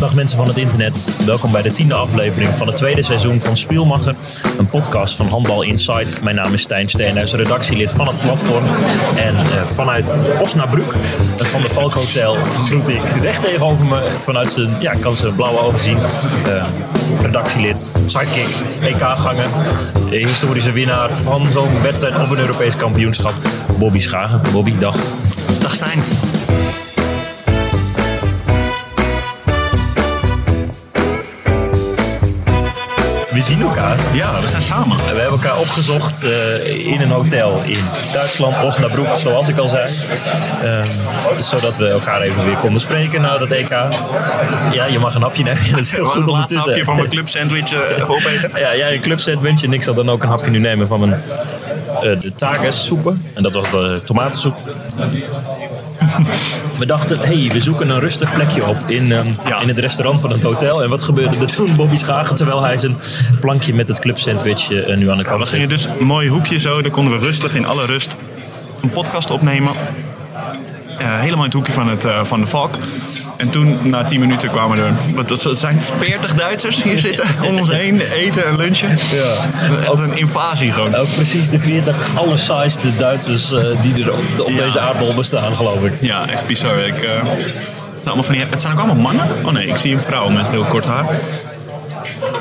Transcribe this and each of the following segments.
Dag mensen van het internet, welkom bij de tiende aflevering van het tweede seizoen van Spielmacher, een podcast van Handbal Insight. Mijn naam is Stijn Steenhuis, redactielid van het platform. En uh, vanuit Osnabrück, uh, van de Valk Hotel, groet ik recht tegenover me, vanuit zijn, ja, kan zijn blauwe ogen zien, redactielid, sidekick, EK-ganger, historische winnaar van zo'n wedstrijd op een Europees kampioenschap, Bobby Schagen. Bobby, dag. Dag Stijn. We zien elkaar. Ja, we zijn samen. We hebben elkaar opgezocht uh, in een hotel in Duitsland, Osnabrück, zoals ik al zei. Uh, zodat we elkaar even weer konden spreken na dat EK. Ja, je mag een hapje nemen. Dat is heel goed wil een ondertussen. hapje van mijn club sandwich uh, opeten. Ja, jij een clubsandwich en ik zal dan ook een hapje nu nemen van mijn uh, de tagessoepen. En dat was de tomatensoep. We dachten, hey, we zoeken een rustig plekje op in, um, Ja. in het restaurant van het hotel. En wat gebeurde er toen? Bobby Schagen, terwijl hij zijn plankje met het clubsandwich uh, nu aan de kant We zet. gingen dus een mooi hoekje zo, daar konden we rustig in alle rust een podcast opnemen. Uh, helemaal in het hoekje van, het, uh, van de Valk. En toen, na 10 minuten, kwamen er. Wat, dat zijn 40 Duitsers hier zitten om ons heen, eten en lunchen. Ja. Ook een invasie gewoon. Ook precies de 40 allersaaiste Duitsers uh, die er op, op Ja. deze aardbol bestaan, geloof ik. Ja, echt bizar. Ik, uh, het, zijn allemaal van die, het zijn ook allemaal mannen. Oh nee, ik zie een vrouw met heel kort haar.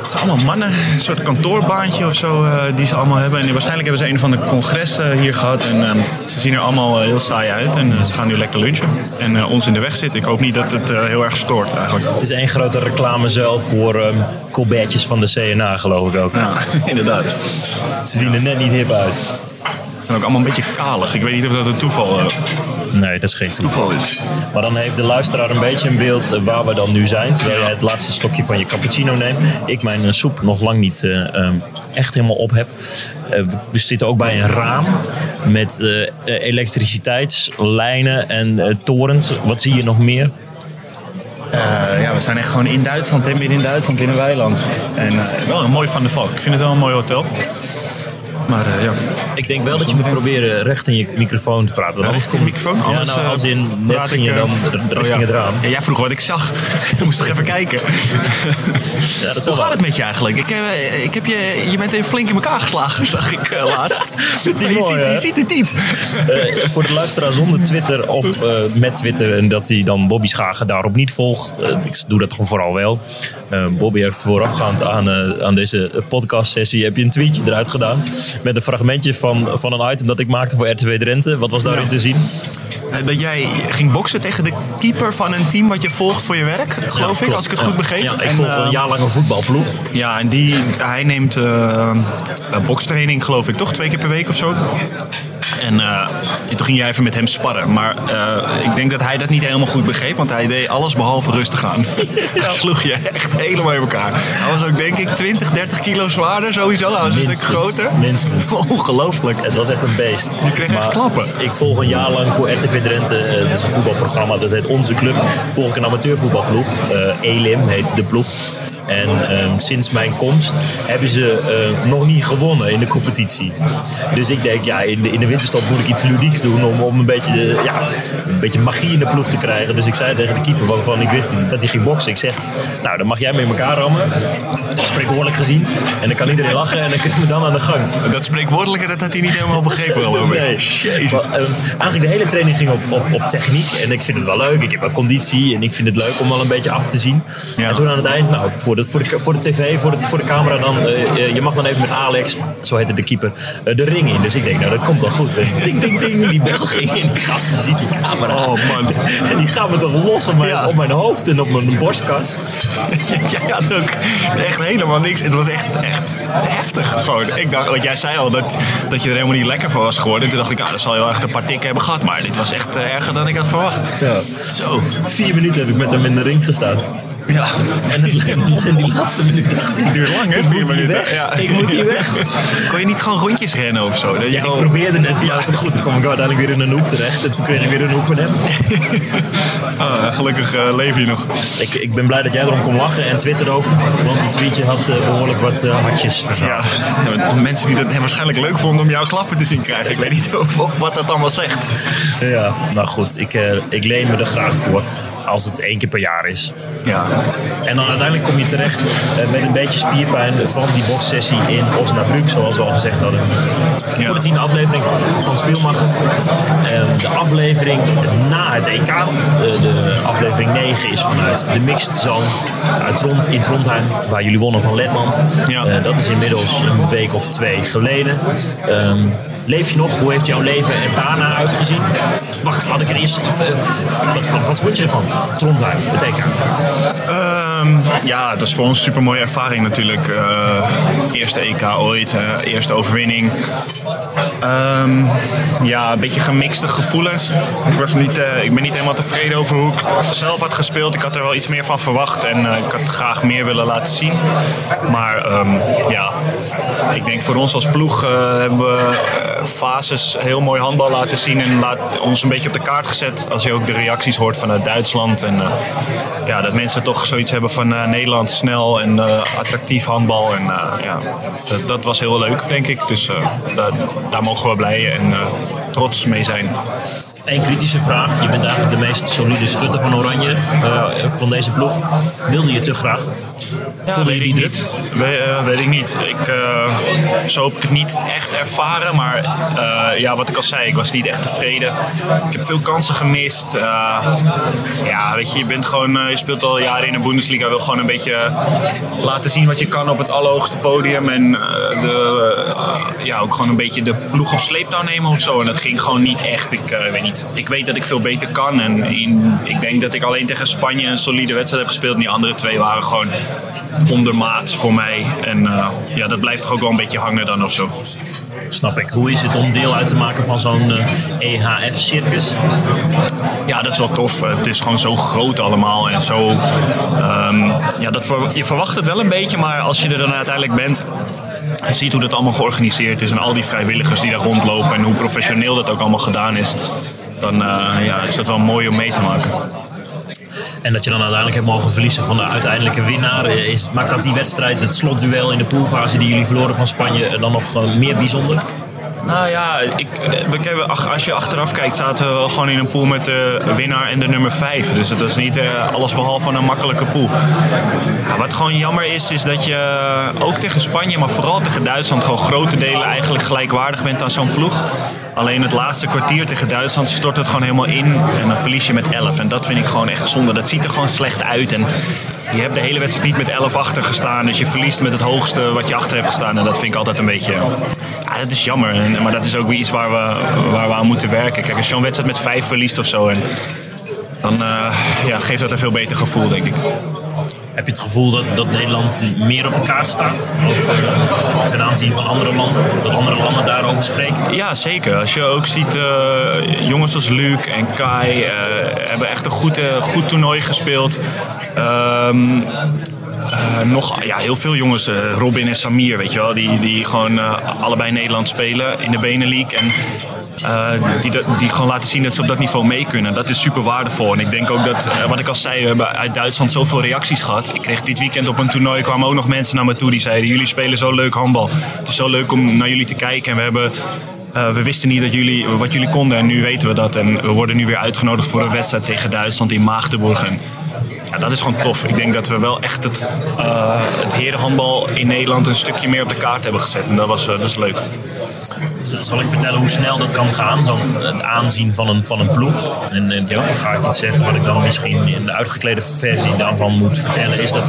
Het zijn allemaal mannen, een soort kantoorbaantje of zo uh, die ze allemaal hebben. En waarschijnlijk hebben ze een van de congressen hier gehad. En uh, ze zien er allemaal heel saai uit. En ze gaan nu lekker lunchen. En ons in de weg zitten. Ik hoop niet dat het heel erg stoort eigenlijk. Het is één grote reclame zelf voor um, colbertjes van de CNA, geloof ik ook. Ja, inderdaad. Ze zien er net niet hip uit. Ze zijn ook allemaal een beetje kalig. Ik weet niet of dat een toeval is. Nee, dat is geen toeval. Maar dan heeft de luisteraar een beetje een beeld uh, waar we dan nu zijn. Terwijl jij het laatste stokje van je cappuccino neemt. Ik mijn uh, soep nog lang niet uh, um, echt helemaal op heb. Uh, we zitten ook bij een raam met uh, elektriciteitslijnen en uh, torens. Wat zie je nog meer? Uh, ja, we zijn echt gewoon in Duitsland, midden in Duitsland, in een weiland. En uh, wel een mooi van de Valk. Ik vind het wel een mooi hotel. Maar uh, ja. Ik denk wel dat je moet proberen recht in je microfoon te praten. De microfoon? Ja, Anders, nou, als in net ging je ik, dan richting oh, ja. het raam. Ja, jij vroeg wat ik zag. Je moest toch even kijken. Ja, dat Hoe wel gaat het met je eigenlijk? Ik, ik heb je, je bent even flink in elkaar geslagen, zag ik uh, laatst. je, mooi, ziet, je ziet het niet. Uh, voor de luisteraar zonder Twitter of met Twitter en dat hij dan Bobby Schagen daarop niet volgt. Ik doe dat gewoon vooral wel. Bobby heeft voorafgaand aan, aan deze podcastsessie heb je een tweetje eruit gedaan met een fragmentje van, van een item dat ik maakte voor RTW Drenthe. Wat was daarin Ja. te zien? Dat jij ging boksen tegen de keeper van een team wat je volgt voor je werk, geloof ik, als ik het goed begreep. Ja, ik En, volg een jaar lang een voetbalploeg. Ja, en die, hij neemt bokstraining, geloof ik, toch? Twee keer per week of zo. En uh, toen ging jij even met hem sparren. Maar uh, ik denk dat hij dat niet helemaal goed begreep. Want hij deed alles behalve rustig aan. hij sloeg je echt helemaal in elkaar. Hij was ook denk ik 20, 30 kilo zwaarder sowieso. Hij was Minstens, een stuk groter. minstens. Ongelooflijk. Het was echt een beest. Je kreeg echt Maar klappen. Ik volg een jaar lang voor RTV Drenthe, uh, dat is een voetbalprogramma, dat heet Onze Club. Volg ik een amateurvoetbalploeg. Elim heet de ploeg. En um, sinds mijn komst hebben ze uh, nog niet gewonnen in de competitie. Dus ik denk, ja, in de, in de winterstop moet ik iets ludieks doen om, om een, beetje, de, ja, een beetje magie in de ploeg te krijgen. Dus ik zei tegen de keeper waarvan ik wist dat hij ging boksen. Ik zeg, nou dan mag jij me in elkaar rammen. Spreekwoordelijk gezien. En dan kan iedereen lachen en dan kunnen we dan aan de gang. Dat spreekwoordelijke, dat had hij niet helemaal begrepen wel. Nee. Jezus. Maar, uh, eigenlijk de hele training ging op, op, op techniek. En ik vind het wel leuk. Ik heb wel conditie. En ik vind het leuk om wel een beetje af te zien. Ja. En toen aan het eind, nou, voor de, voor de, voor de tv, voor de, voor de camera dan. Uh, je mag dan even met Alex, zo heette de keeper, uh, de ring in. Dus ik denk, nou dat komt wel goed. Ding, ding, ding. Die bel ging in. Die gasten ziet die camera. Oh man. En die gaan me toch los op mijn, Ja. op mijn hoofd en op mijn borstkas. Jij had ook echt helemaal niks. Het was echt, echt heftig gewoon. Ik dacht, want jij zei al dat, dat je er helemaal niet lekker van was geworden. En toen dacht ik, ah, dat zal heel erg een paar tikken hebben gehad. Maar dit was echt erger dan ik had verwacht. Ja. Zo. Vier minuten heb ik met hem in de ring gestaan. Ja. En, het, en die laatste minuut dacht ik, duurt lang, hè? Ik Vier minuten. weg. Ja. Ik moet hier weg. Kon je niet gewoon rondjes rennen of zo? Dat je Ja, ik probeerde het, Ja. maar goed, dan kwam ik uiteindelijk weer in een hoek terecht. En toen kreeg ik weer een hoek van hem. Ah, gelukkig uh, leef je nog. Ik, ik ben blij dat jij erom kon lachen en Twitter ook. Want het tweetje had uh, behoorlijk wat uh, hartjes Ja, verzameld. ja, mensen die dat waarschijnlijk leuk vonden om jouw klappen te zien krijgen. Ik weet niet of, of wat dat allemaal zegt. Ja, nou goed, ik, uh, ik leen me er graag voor. als het één keer per jaar is. Ja. En dan uiteindelijk kom je terecht eh, met een beetje spierpijn van die boxsessie in Osnabrück, zoals we al gezegd hadden. Ja. Voor de tiende aflevering van Spielmacher. Ehm, de aflevering na het EK. Eh, de aflevering 9 is vanuit de Mixed Zone uit Trond, in Trondheim, waar jullie wonnen van Letland. Ja. Eh, dat is inmiddels een week of twee geleden. Leef je nog? Hoe heeft jouw leven er daarna uitgezien? Wacht, laat ik er eerst wat, wat, vond je ervan? Trondheim, het EK. Ehm, ja, het was voor ons een super mooie ervaring natuurlijk. Eh, eerste EK ooit, eh, eerste overwinning. Ehm, ja, een beetje gemixte gevoelens. Ik, was niet, eh, ik ben niet helemaal tevreden over hoe ik zelf had gespeeld. Ik had er wel iets meer van verwacht en ik had graag meer willen laten zien. Maar ehm, ja, ik denk voor ons als ploeg hebben we fases heel mooi handbal laten zien en ons een beetje op de kaart gezet. Als je ook de reacties hoort vanuit Duitsland en ja, dat mensen toch zoiets hebben van eh, Nederland snel en eh, attractief handbal. En eh, ja, dat, was heel leuk, denk ik. Dus daar, daar mogen we blij en trots mee zijn. Eén kritische vraag. Je bent eigenlijk de meest solide schutter van Oranje, van deze ploeg. Wilde je te graag? Voelde je weet die ik druk? niet. We, eh, weet ik niet. Ik, eh, zo heb ik het niet echt ervaren. Maar eh, ja, wat ik al zei, ik was niet echt tevreden. Ik heb veel kansen gemist. Eh, ja, weet je, je bent gewoon, eh, je speelt al jaren in de Bundesliga. Wil gewoon een beetje laten zien wat je kan op het allerhoogste podium. En eh, de, ja, ook gewoon een beetje de ploeg op sleeptouw nemen of zo. En dat ging gewoon niet echt. Ik eh, weet niet. Ik weet dat ik veel beter kan. En in, ik denk dat ik alleen tegen Spanje een solide wedstrijd heb gespeeld. En die andere twee waren gewoon ondermaats voor mij. En eh, ja, dat blijft toch ook wel een beetje hangen dan of zo. Snap ik. Hoe is het om deel uit te maken van zo'n eh, EHF-circus? Ja, dat is wel tof. Het is gewoon zo groot allemaal en zo. ehm, ja, dat ver- je verwacht het wel een beetje, maar als je er dan uiteindelijk bent. Je ziet hoe dat allemaal georganiseerd is en al die vrijwilligers die daar rondlopen en hoe professioneel dat ook allemaal gedaan is. Dan eh, ja, is dat wel mooi om mee te maken. En dat je dan uiteindelijk hebt mogen verliezen van de uiteindelijke winnaar. eh, Is, maakt dat die wedstrijd, het slotduel in de poolfase die jullie verloren van Spanje, eh, dan nog eh, meer bijzonder? Nou ja, ik, als je achteraf kijkt, zaten we wel gewoon in een pool met de winnaar en de nummer 5. Dus het was niet alles behalve een makkelijke pool. Ja, wat gewoon jammer is, is dat je ook tegen Spanje, maar vooral tegen Duitsland, gewoon grote delen eigenlijk gelijkwaardig bent aan zo'n ploeg. Alleen het laatste kwartier tegen Duitsland stort het gewoon helemaal in en dan verlies je met 11. En dat vind ik gewoon echt zonde. Dat ziet er gewoon slecht uit. En je hebt de hele wedstrijd niet met 11 achter gestaan. Dus je verliest met het hoogste wat je achter hebt gestaan. En dat vind ik altijd een beetje. Ja, dat is jammer. Maar dat is ook weer iets waar we, waar we aan moeten werken. Kijk, als je zo'n wedstrijd met 5 verliest of zo. En, dan eh, ja, geeft dat een veel beter gevoel, denk ik. Heb je het gevoel dat, dat Nederland meer op de kaart staat? Ook ten aanzien van andere landen? Dat andere landen daarover spreken? Ja, zeker. Als je ook ziet, eh, jongens als Luc en Kai eh, hebben echt een goed, eh, goed toernooi gespeeld. Ehm, eh, nog ja, heel veel jongens, Robin en Samir, weet je wel, die, die gewoon allebei Nederland spelen in de Benelink. En eh, die, die gewoon laten zien dat ze op dat niveau mee kunnen. Dat is super waardevol. En ik denk ook dat, eh, wat ik al zei, we hebben uit Duitsland zoveel reacties gehad. Ik kreeg dit weekend op een toernooi, kwamen ook nog mensen naar me toe die zeiden: Jullie spelen zo leuk handbal. Het is zo leuk om naar jullie te kijken. En we hebben. eh, we wisten niet dat jullie, wat jullie konden en nu weten we dat. En we worden nu weer uitgenodigd voor een wedstrijd tegen Duitsland in Maagdenburg. En ja, dat is gewoon tof. Ik denk dat we wel echt het, eh het herenhandbal in Nederland een stukje meer op de kaart hebben gezet. En dat, was, eh, dat is leuk. Zal ik vertellen hoe snel dat kan gaan? Zo'n het aanzien van een, van een ploeg. En, en ja, dan ga ik iets zeggen wat ik dan misschien in de uitgeklede versie daarvan moet vertellen. Is dat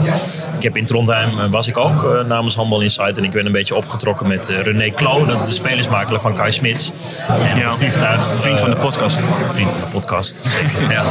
ik heb in Trondheim eh, was ik ook namens Handbal Insight. En ik ben een beetje opgetrokken met René Klo. Dat is de spelersmakelaar van Kai Smits. En Ja, op het vliegtuig. vriend van de podcast. Vriend van de podcast, ja.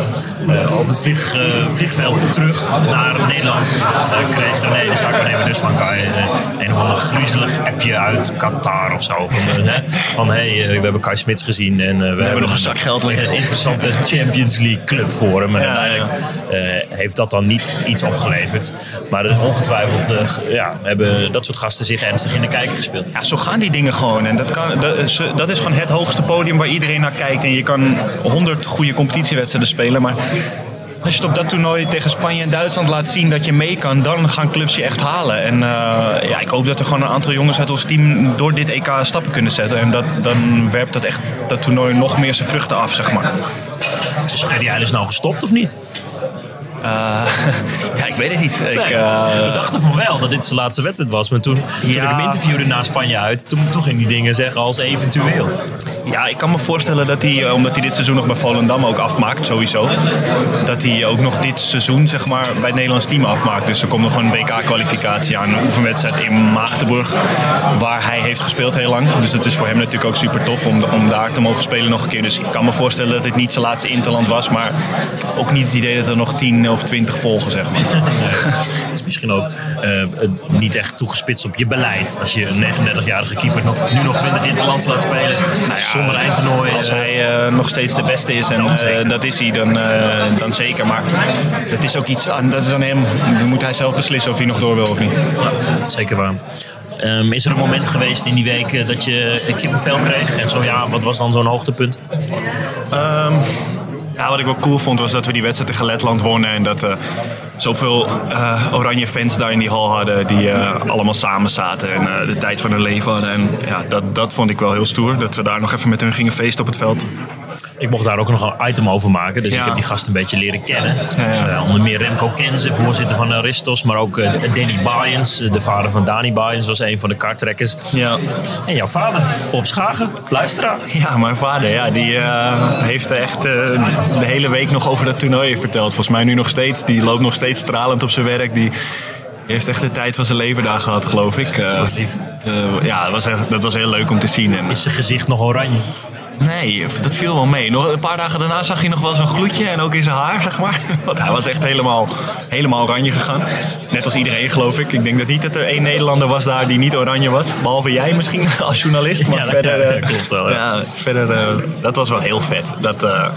Op het vlieg, vliegveld terug naar Nederland eh, kreeg René, de zaakwaarnemer dus van Kai, eh, een of ander griezelig appje uit Qatar of zo. Van, eh, hè, van hey, eh, we hebben Kai Smits gezien en eh, we, hebben nog een zak geld liggen. Een interessante Champions League club voor hem. En Ja, uiteindelijk eh, heeft dat dan niet iets opgeleverd. Maar er is ongetwijfeld, eh, ja, hebben dat soort gasten zich ernstig in de kijker gespeeld. Ja, zo gaan die dingen gewoon. En dat, kan, dat, is, dat is gewoon het hoogste podium waar iedereen naar kijkt. En je kan honderd goede competitiewedstrijden spelen. Maar als je het op dat toernooi tegen Spanje en Duitsland laat zien dat je mee kan, dan gaan clubs je echt halen. En eh, ja, ik hoop dat er gewoon een aantal jongens uit ons team door dit EK stappen kunnen zetten. En dat, dan werpt dat echt dat toernooi nog meer zijn vruchten af, zeg maar. Is Gerry nou gestopt of niet? ja, ik weet het niet. Ik, Nee, eh, we dachten van wel dat dit zijn laatste wedstrijd was. Maar toen, toen Ja. ik hem interviewde na Spanje uit, toen, toen ging die dingen zeggen als eventueel. Ja, ik kan me voorstellen dat hij, eh, omdat hij dit seizoen nog bij Volendam ook afmaakt, sowieso. Dat hij ook nog dit seizoen zeg maar, bij het Nederlands team afmaakt. Dus er komt nog een WK-kwalificatie aan, een oefenwedstrijd in Maagdenburg. Waar hij heeft gespeeld heel lang. Dus het is voor hem natuurlijk ook super tof om, om daar te mogen spelen nog een keer. Dus ik kan me voorstellen dat het niet zijn laatste interland was. Maar ook niet het idee dat er nog 10 of 20 volgen, zeg maar. Het is misschien ook eh, niet echt toegespitst op je beleid. Als je een 39-jarige keeper nog, nu nog 20 interlands laat spelen. zonder eindtoernooi. Als eh, hij eh, nog steeds de beste is, en eh, dat is hij, dan, eh, dan zeker. Maar dat is ook iets aan, dat is aan hem. Dan moet hij zelf beslissen of hij nog door wil of niet. Ja, zeker waar. Ehm, is er een moment geweest in die week dat je een kippenvel kreeg? En zo ja, wat was dan zo'n hoogtepunt? Wat ik wel cool vond was dat we die wedstrijd tegen Letland wonnen. En dat eh zoveel eh, oranje fans daar in die hal hadden. Die eh, allemaal samen zaten en de tijd van hun leven hadden. En ja, dat, dat vond ik wel heel stoer. Dat we daar nog even met hun gingen feesten op het veld. Ik mocht daar ook nog een item over maken. Dus Ja. ik heb die gast een beetje leren kennen. Ja. Eh, onder meer Remco Kenze, voorzitter van Aristos. Maar ook eh, Danny Bayens, eh, de vader van Dani Bayens, was een van de karttrekkers. Ja. En jouw vader, Bob Schagen, luisteraar. Ja, mijn vader ja, die heeft echt de hele week nog over dat toernooi verteld. Volgens mij nu nog steeds. Die loopt nog steeds stralend op zijn werk. Die heeft echt de tijd van zijn leven daar gehad, geloof ik. Lief. eh, ja, dat was, echt, dat was heel leuk om te zien. En, Is zijn gezicht nog oranje? Nee, dat viel wel mee. Nog een paar dagen daarna zag je nog wel zo'n gloedje en ook in zijn haar, zeg maar. Want hij was echt helemaal, helemaal oranje gegaan. Net als iedereen, geloof ik. Ik denk dat niet dat er één Nederlander was daar die niet oranje was. Behalve jij misschien als journalist. Maar Ja, dat- verder, ja, eh, dat klopt wel, ja. Ja, verder, eh, dat was wel heel vet. Dat, eh,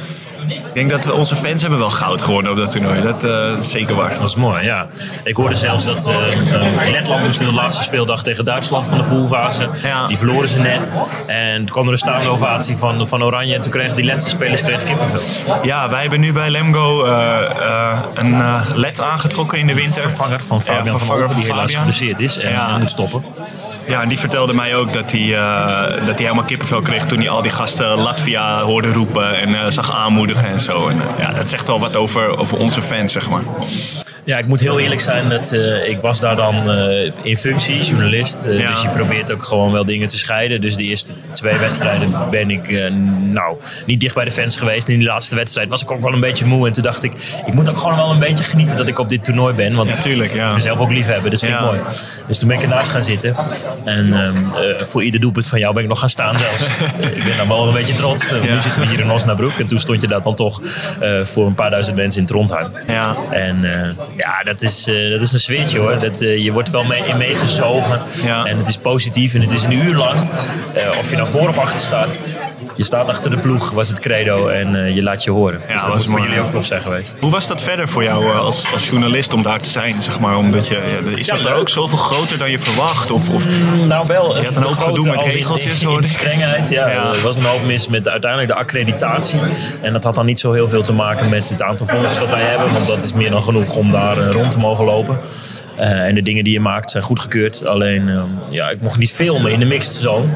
ik denk dat we, onze fans hebben wel goud gewonnen op dat toernooi. Dat, eh, dat is zeker waar. Dat is mooi, ja. Ik hoorde zelfs dat eh, eh, Letland moest in de laatste speeldag tegen Duitsland van de poolfase. Ja. Die verloren ze net. En toen kwam er een staande ovatie van, van Oranje. En toen kregen die laatste spelers kregen kippenvel. Ja, wij hebben nu bij Lemgo een led aangetrokken in de winter. Vervanger van Fabian Ja, van vervanger Over, die van helaas geblesseerd is en, Ja. en moet stoppen. Ja, en die vertelde mij ook dat hij, eh, dat hij helemaal kippenvel kreeg toen hij al die gasten Latvia hoorde roepen en eh, zag aanmoedigen en zo. En, eh, ja, dat zegt wel wat over, over onze fans, zeg maar. Ja, ik moet heel eerlijk zijn. Dat, eh, ik was daar dan eh, in functie, journalist. eh, Ja. Dus je probeert ook gewoon wel dingen te scheiden. Dus de eerste twee wedstrijden ben ik nou, niet dicht bij de fans geweest. En in die laatste wedstrijd was ik ook wel een beetje moe. En toen dacht ik, ik moet ook gewoon wel een beetje genieten dat ik op dit toernooi ben. Want Ja, tuurlijk, ja. ik mezelf ook lief hebben. Dus vind ik Ja. mooi. Dus toen ben ik ernaast gaan zitten. En ehm, eh, voor ieder doelpunt van jou ben ik nog gaan staan zelfs. ik ben dan wel een beetje trots. Ja. Nu zitten we hier in Osnabrück. En toen stond je daar dan toch voor een paar duizend mensen in Trondheim. Ja. En ja, dat is, eh, dat is een switch hoor. Dat, eh, je wordt wel mee, in meegezogen. Ja. En het is positief en het is een uur lang. Eh, of je nou voor of achter staat. Je staat achter de ploeg, was het credo. En eh, je laat je horen. dus dat was moet voor jullie ja. ook tof zijn geweest. Hoe was dat verder voor jou eh, als, als journalist om daar te zijn, zeg maar? Omdat je, ja, is Ja, dat er ook zoveel groter dan je verwacht? Of, of, Nou wel. Je had een hoop gedoe met in- regeltjes, in, in strengheid, ja. Ja. Er was een hoop mis met uiteindelijk de accreditatie. En dat had dan niet zo heel veel te maken met het aantal volgers dat wij hebben. Want dat is meer dan genoeg om daar eh, rond te mogen lopen. Eh, en de dingen die je maakt zijn goedgekeurd. Alleen, eh, ja, ik mocht niet filmen in de mixed zone.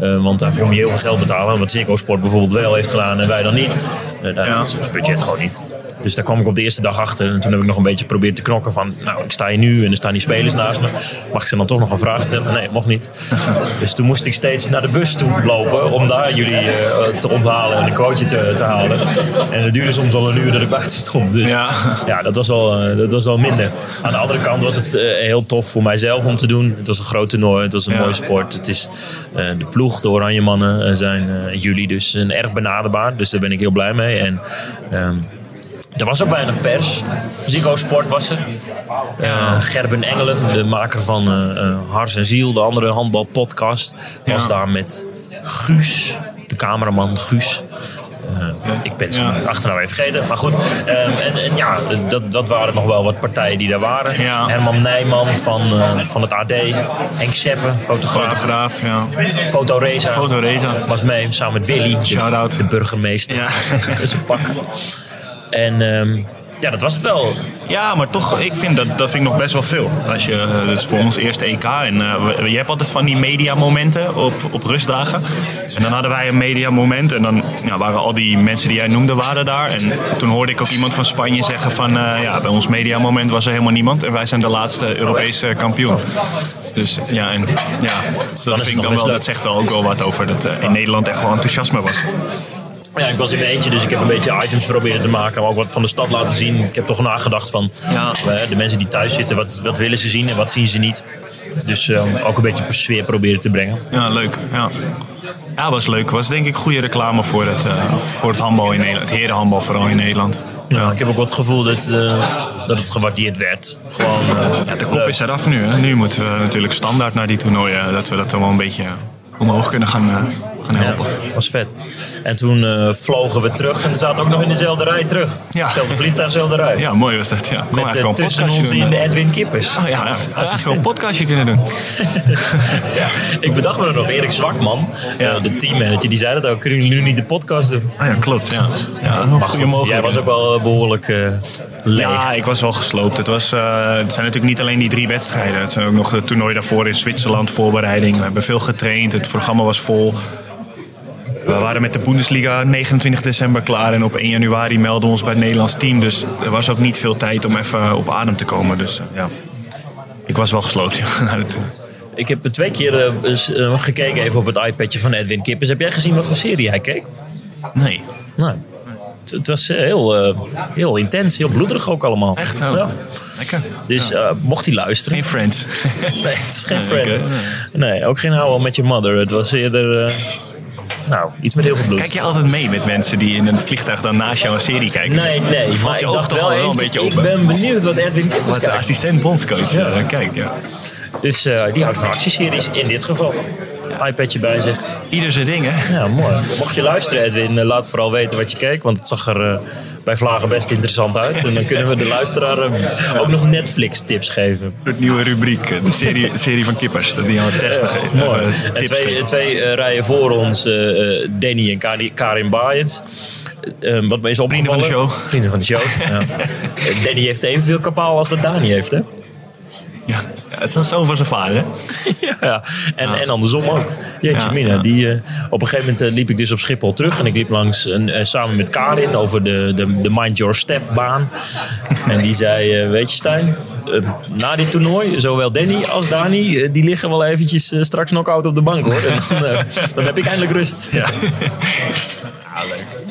Eh, want daarvoor moet je heel veel geld betalen. Wat Ziggo Sport bijvoorbeeld wel heeft gedaan en wij dan niet. Eh, daar. Dat is ons budget gewoon niet. Dus daar kwam ik op de eerste dag achter. En toen heb ik nog een beetje geprobeerd te knokken van... Nou, ik sta hier nu en er staan die spelers naast me. Mag ik ze dan toch nog een vraag stellen? Nee, mocht niet. Dus toen moest ik steeds naar de bus toe lopen... om daar jullie eh, te onthalen en een quoteje te, te halen. En het duurde soms al een uur dat ik buiten stond. Dus Ja. ja, dat, was wel, eh, dat was wel minder. Aan de andere kant was het eh, heel tof voor mijzelf om te doen. Het was een groot toernooi, het was een Ja. mooie sport. Het is, de ploeg, de Oranje Mannen, zijn jullie dus een erg benaderbaar. Dus daar ben ik heel blij mee. En... ehm, er was ook weinig pers. Ziggo Sport was er. Eh, Gerben Engelen, de maker van eh, eh, Hars en Ziel, de andere handbalpodcast, was Ja. daar met Guus, de cameraman Guus. Ik ben zijn Ja. achternaam even vergeten, maar goed. Ehm, en, en ja, dat, dat waren nog wel wat partijen die daar waren. Ja. Herman Nijman van, van het AD, Henk Seppen, fotograaf. fotograaf, ja. Fotoreza Fotoreza. was mee, samen met Willy, de, Shout-out. de burgemeester. Ja. Dat is een pak. En ehm, Ja, dat was het wel. Ja, maar toch, ik vind dat, dat vind ik nog best wel veel. Als je, uh, dus voor ons eerste EK. En uh, je hebt altijd van die mediamomenten op, op rustdagen. En dan hadden wij een mediamoment. En dan ja, waren al die mensen die jij noemde waren daar. En toen hoorde ik ook iemand van Spanje zeggen van... Uh, ja, bij ons mediamoment was er helemaal niemand. En wij zijn de laatste Europese kampioen. Dus ja, en, ja dus dat, vind ik dan wel, dat zegt wel ook wel wat over dat in Nederland echt wel enthousiasme was. Ja, ik was in mijn eentje, dus ik heb een beetje items proberen te maken. Maar ook wat van de stad laten zien. Ik heb toch nagedacht van ja. de mensen die thuis zitten, wat, wat willen ze zien en wat zien ze niet. Dus um, ook een beetje sfeer proberen te brengen. Ja, leuk. Ja. Ja, was leuk. Was denk ik goede reclame voor het, uh, voor het handbal in Nederland. Het herenhandbal vooral in Nederland. Ja, ik heb ook wat het gevoel dat, uh, dat het gewaardeerd werd. Gewoon, uh, ja, de kop is eraf nu. Hè. Nu moeten we natuurlijk standaard naar die toernooien. Dat we dat dan wel een beetje omhoog kunnen gaan, helpen. Ja, was vet. En toen uh, vlogen we terug en we zaten ook nog in dezelfde rij terug. Ja. Hetzelfde vliegtuig, dezelfde rij. Ja, mooi was dat. Ja. Met uh, tussen ons in de Edwin Kippers. Oh, ja. Als je zo'n podcastje kunnen doen. ja, ik bedacht me er nog, Erik Zwakman, ja. de teammanager, die zei dat ook. Kunnen jullie nu niet de podcast doen? Ah ja, klopt. Ja. Ja, maar goed, jij was ook wel behoorlijk leeg. Ja, ik was wel gesloopt. Het, was, het zijn natuurlijk niet alleen die drie wedstrijden. Het zijn ook nog het toernooi daarvoor in Zwitserland, voorbereiding. We hebben veel getraind. Het programma was vol. We waren met de Bundesliga 29 december klaar en op 1 januari melden we ons bij het Nederlands team. Dus er was ook niet veel tijd om even op adem te komen. Dus ja, ik was wel gesloten naar de tour. Ik heb twee keer uh, gekeken even op het iPadje van Edwin Kippers. Heb jij gezien wat voor serie hij keek? Nee. Nee. Het, het was heel, uh, heel intens, heel bloederig ook allemaal. Echt? Oh. Ja. Lekker. Dus ja. uh, mocht hij luisteren. Geen Friends. nee, het is geen nee, Friends. Nee, ook geen How I Met Your Mother. Het was eerder... Nou, iets met heel veel bloed. Kijk je altijd mee met mensen die in een vliegtuig dan naast jou een serie kijken? Nee, nee. Je ik dacht toch wel, wel een beetje ik ben benieuwd wat Edwin Kippers Wat de assistent bondscoach ja. uh, kijkt, ja. Dus uh, die houdt van actieseries in dit geval. iPadje bij zich. Ieder zijn ding, hè? Ja, mooi. Mocht je luisteren, Edwin, uh, laat vooral weten wat je keek. Want het zag er uh, bij Vlagen best interessant uit. En dan kunnen we de luisteraar uh, ook nog Netflix-tips geven. Een nieuwe rubriek, de serie, serie van Kippers. Dat die al testen ja, geeft. Mooi. en twee, twee rijen voor ons, Danny en Kari, Karin Baaiens. wat me is opgevallen. Vrienden van de show. Vrienden van de show, ja. Danny heeft evenveel kapaal als dat Dani heeft, hè? Ja, het was zo voor zijn vader, ja, en, ja. en andersom ook. Jeetje ja, mina, die, uh, op een gegeven moment uh, liep ik dus op Schiphol terug. En ik liep langs, uh, samen met Karin, over de, de, de Mind Your Step baan. en die zei, weet je Stijn, na dit toernooi, zowel Danny als Dani, die liggen wel eventjes straks knock-out op de bank, hoor. En dan, dan heb ik eindelijk rust. Ja, leuk.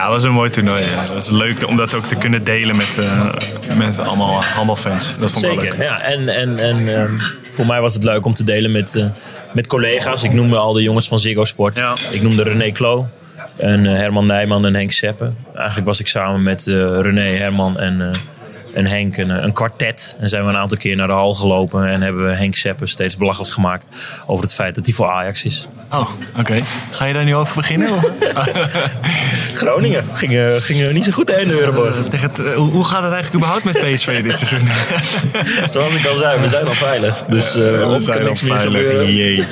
Ja, dat was een mooi toernooi. Ja. Dat was leuk om dat ook te kunnen delen met, uh, met allemaal handbalfans. Dat vond ik Zeker, wel leuk. ja. En, en, en um, voor mij was het leuk om te delen met, uh, met collega's. Ik noemde al de jongens van Ziggo Sport. Ja. Ik noemde René Klo. En uh, Herman Nijman en Henk Seppen. Eigenlijk was ik samen met René, Herman en, en Henk een, een kwartet. En zijn we een aantal keer naar de hal gelopen. En hebben we Henk Seppen steeds belachelijk gemaakt over het feit dat hij voor Ajax is. Oh, oké. Okay. Ga je daar nu over beginnen? Groningen gingen, gingen niet zo goed heen, Euroborg. Uh, het, uh, hoe gaat het eigenlijk überhaupt met PSV dit seizoen? Zoals ik al zei, we zijn al veilig. Dus uh, we zijn niks meer gebeuren. Jee.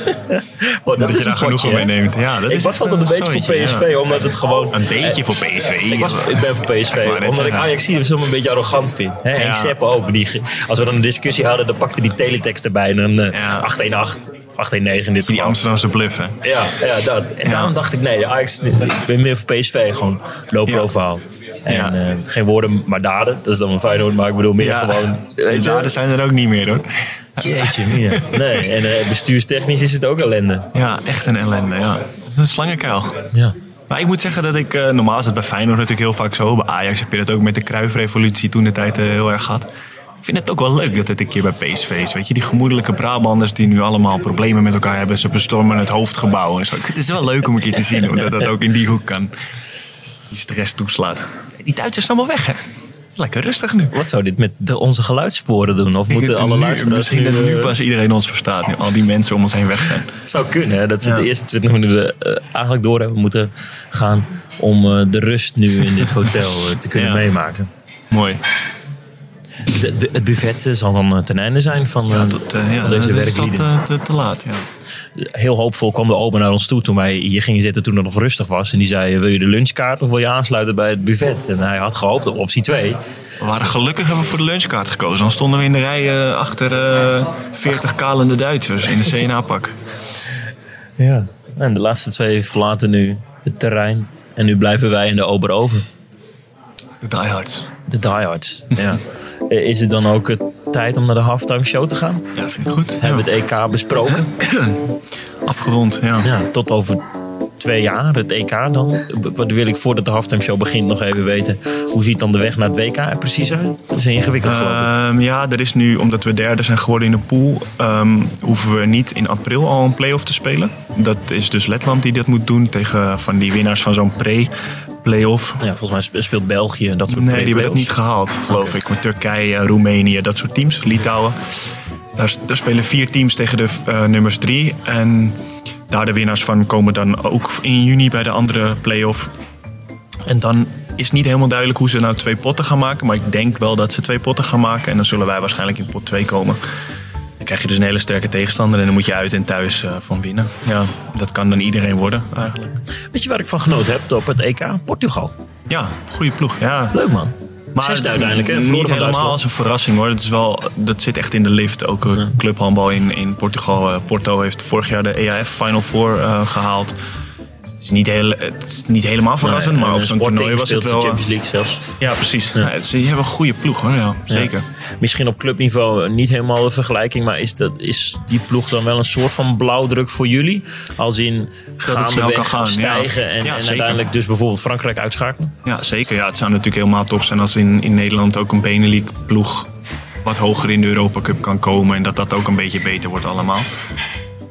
oh, dat, je daar genoeg potje, van meeneemt. Ja, dat ik is was altijd een beetje voor PSV, ja. omdat het gewoon... Een beetje voor PSV? Ik, was, ik ben voor PSV, omdat ik Ajax soms een beetje arrogant vind. Ja. Sepp ook. Die, als we dan een discussie hadden, dan pakte die teletext erbij. En dan uh, ja. 818, 819 in dit Die Amsterdamse bluff, hè? Ja, ja, dat. En daarom dacht ik, nee, Ajax, ik ben meer voor PSV. Gewoon low profile. En ja. uh, geen woorden, maar daden. Dat is dan een Feyenoord, maar ik bedoel meer ja. gewoon... Weet je, daden zijn er ook niet meer, hoor. Jeetje, meer. Nee, en uh, bestuurstechnisch is het ook ellende. Ja, echt een ellende, ja. Dat is een slangenkuil. Ja. Maar ik moet zeggen dat ik, uh, normaal is het bij Feyenoord natuurlijk heel vaak zo. Bij Ajax heb je dat ook met de Kruifrevolutie toen de tijd uh, heel erg gehad. Ik vind het ook wel leuk dat het een keer bij PSV is. Weet je, die gemoedelijke Brabanders die nu allemaal problemen met elkaar hebben. Ze bestormen het hoofdgebouw. Het is wel leuk om een keer te zien dat, dat ook in die hoek kan. Die stress toeslaat. Die Duitsers zijn allemaal weg, hè? Lekker rustig nu. Wat zou dit met de, onze geluidssporen doen? Of moeten alle nu, luisteraars... Misschien dat nu pas iedereen ons verstaat. Nu al die mensen om ons heen weg zijn. zou kunnen, hè? Dat ze ja. de eerste 20 minuten uh, eigenlijk door hebben moeten gaan... om uh, de rust nu in dit hotel te kunnen meemaken. Mooi. De- de- het buffet eh, zal dan eh, ten einde zijn van, eh, eh, ja, van deze is werklieden. dat, te, te laat, ja. Heel hoopvol kwam de ober naar ons toe toen wij hier gingen zitten toen het nog rustig was. En die zei, wil je de lunchkaart of wil je aansluiten bij het buffet? En hij had gehoopt op optie 2. We waren gelukkig hebben we voor de lunchkaart gekozen. Dan stonden we in de rij achter eh 40 kalende Duitsers in de CNA-pak. Ja. En de laatste twee verlaten nu het terrein. En nu blijven wij in de ober over. De diehards. De diehards. Ja. Eh, Is het dan ook het tijd om naar de halftime show te gaan? Ja, vind ik goed. Hebben we het EK besproken? Afgerond, ja. Ja, tot over twee jaar, het EK dan. Wat wil ik voordat de halftime show begint nog even weten. Hoe ziet dan de weg naar het WK er precies uit? Dat is ingewikkeld geloof ik. Ehm, ja, er is nu, omdat we derde zijn geworden in de pool, ehm, hoeven we niet in april al een play-off te spelen. Dat is dus Letland die dat moet doen tegen van die winnaars van zo'n pre-play-off. Ja, volgens mij spe- speelt België dat soort Nee, die hebben het niet gehaald, geloof ik. Met Turkije, Roemenië, dat soort teams. Litouwen. Daar, daar spelen vier teams tegen de eh, nummers drie. En daar de winnaars van komen dan ook in juni bij de andere play-off. En dan is niet helemaal duidelijk hoe ze nou twee potten gaan maken. Maar ik denk wel dat ze twee potten gaan maken. En dan zullen wij waarschijnlijk in pot 2 komen. Dan krijg je dus een hele sterke tegenstander. En dan moet je uit en thuis eh, van winnen. Ja, dat kan dan iedereen worden eigenlijk. Weet je waar ik van genoten heb op het EK? Portugal. Ja, goede ploeg. Ja, Leuk man. Maar Zesde uiteindelijk, hè? Niet van helemaal Duitsland. als een verrassing hoor. Dat, is wel, dat zit echt in de lift. Ook clubhandbal in, in Portugal. Eh, Porto heeft vorig jaar de EAF Final Four eh, gehaald. Is, niet heel, het is niet helemaal verrassend, Nee, maar op zo'n toernooi was het de wel... eh, Champions League zelfs. Ja, precies. Ja. het- ze hebben een goede ploeg hoor, ja, zeker. Misschien op clubniveau niet helemaal de vergelijking, maar is, dat, is die ploeg dan wel een soort van blauwdruk voor jullie? Als in gaandeweg gaan, ja. stijgen en, Ja, uiteindelijk dus bijvoorbeeld Frankrijk uitschakelen? Ja, zeker. Ja, het zou natuurlijk helemaal top zijn als in, in Nederland ook een Benelux ploeg wat hoger in de Europa Cup kan komen. En dat dat ook een beetje beter wordt allemaal.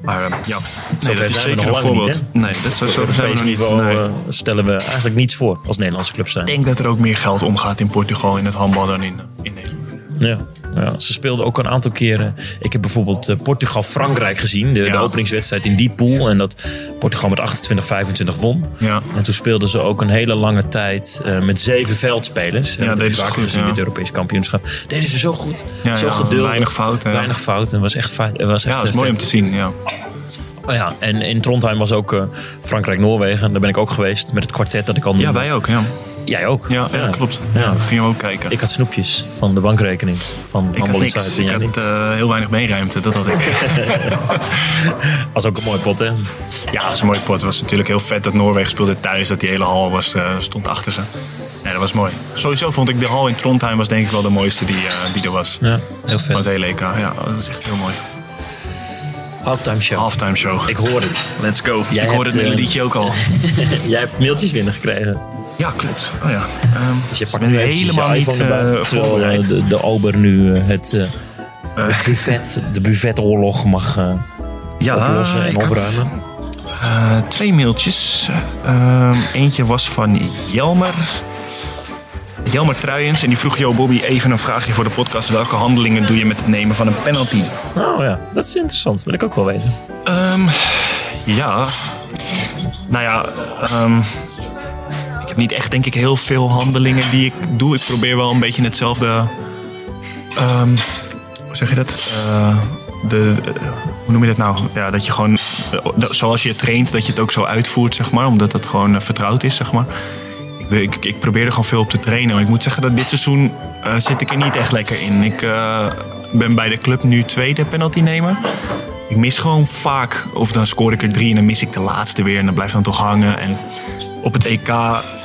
Maar eh, ja, nee, Zover dat is zijn we zeker nog een lang niet, nee, dat is zo, zo Op zijn we nog niet. niveau nee. eh, stellen we eigenlijk niets voor als Nederlandse club zijn. Ik denk dat er ook meer geld omgaat in Portugal in het handbal dan in, in Nederland. Ja. Ja, ze speelden ook een aantal keren. Ik heb bijvoorbeeld eh, Portugal-Frankrijk gezien. De, de Ja. openingswedstrijd in die pool. En dat Portugal met 28-25 won. Ja. En toen speelden ze ook een hele lange tijd eh, met zeven veldspelers. En dat vaker goed, gezien ja. in het Europees kampioenschap. Deden ze zo goed. Ja, zo ja, geduldig. weinig fouten, ja. Weinig fouten. Het was echt, was echt Ja, dat is eh, mooi om te zien. Ja. Oh ja, en in Trondheim was ook eh, Frankrijk-Noorwegen. Daar ben ik ook geweest met het kwartet dat ik al ja, wij ook. Ja, Jij ook? ja, ja. klopt. Ja. Ja. gingen we ook kijken. Ik had snoepjes van de bankrekening van Ik had niks. En Ik had niet. eh, heel weinig beenruimte. Dat had ik. was ook een mooi pot, hè? Ja, dat is een mooie pot. Het was natuurlijk heel vet dat Noorwegen speelde thuis. Dat die hele hal was, eh, stond achter ze. Ja, dat was mooi. Sowieso vond ik de hal in Trondheim was denk ik wel de mooiste die, die er was. Ja, heel Van het vet. hele EK. Ja, dat is echt heel mooi. Halftime show. Halftime show. Ik hoor het. Let's go. Jij ik hebt, het eh, liedje ook al. Jij hebt mailtjes binnengekregen. Ja, klopt. Oh, ja. Ehm, Dus je ik pakt nu helemaal niet erbij, eh, terwijl eh, de, de ober nu eh, het, eh, het buffet, de buffetoorlog mag eh, ja, oplossen en had, opruimen. eh, twee mailtjes. Ehm, eentje was van Jelmer. Jelmer Truijens. En die vroeg Jo Bobby even een vraagje voor de podcast. Welke handelingen doe je met het nemen van een penalty? Oh ja, dat is interessant. Wil ik ook wel weten. Ehm, ja. Nou ja, ehm, ik heb niet echt denk ik heel veel handelingen die ik doe. Ik probeer wel een beetje hetzelfde. ehm, hoe zeg je dat? Eh, de, hoe noem je dat nou? Ja, dat je gewoon, eh, dat- zoals je traint, dat je het ook zo uitvoert, zeg maar. Omdat het gewoon eh, vertrouwd is, zeg maar. Ik, ik, probeer er gewoon veel op te trainen. Maar ik moet zeggen dat dit seizoen eh, zit ik er niet echt lekker in. Ik eh, ben bij de club nu tweede penaltynemer. Ik mis gewoon vaak, of dan scoor ik er drie en dan mis ik de laatste weer en dan blijft dan toch hangen. En op het EK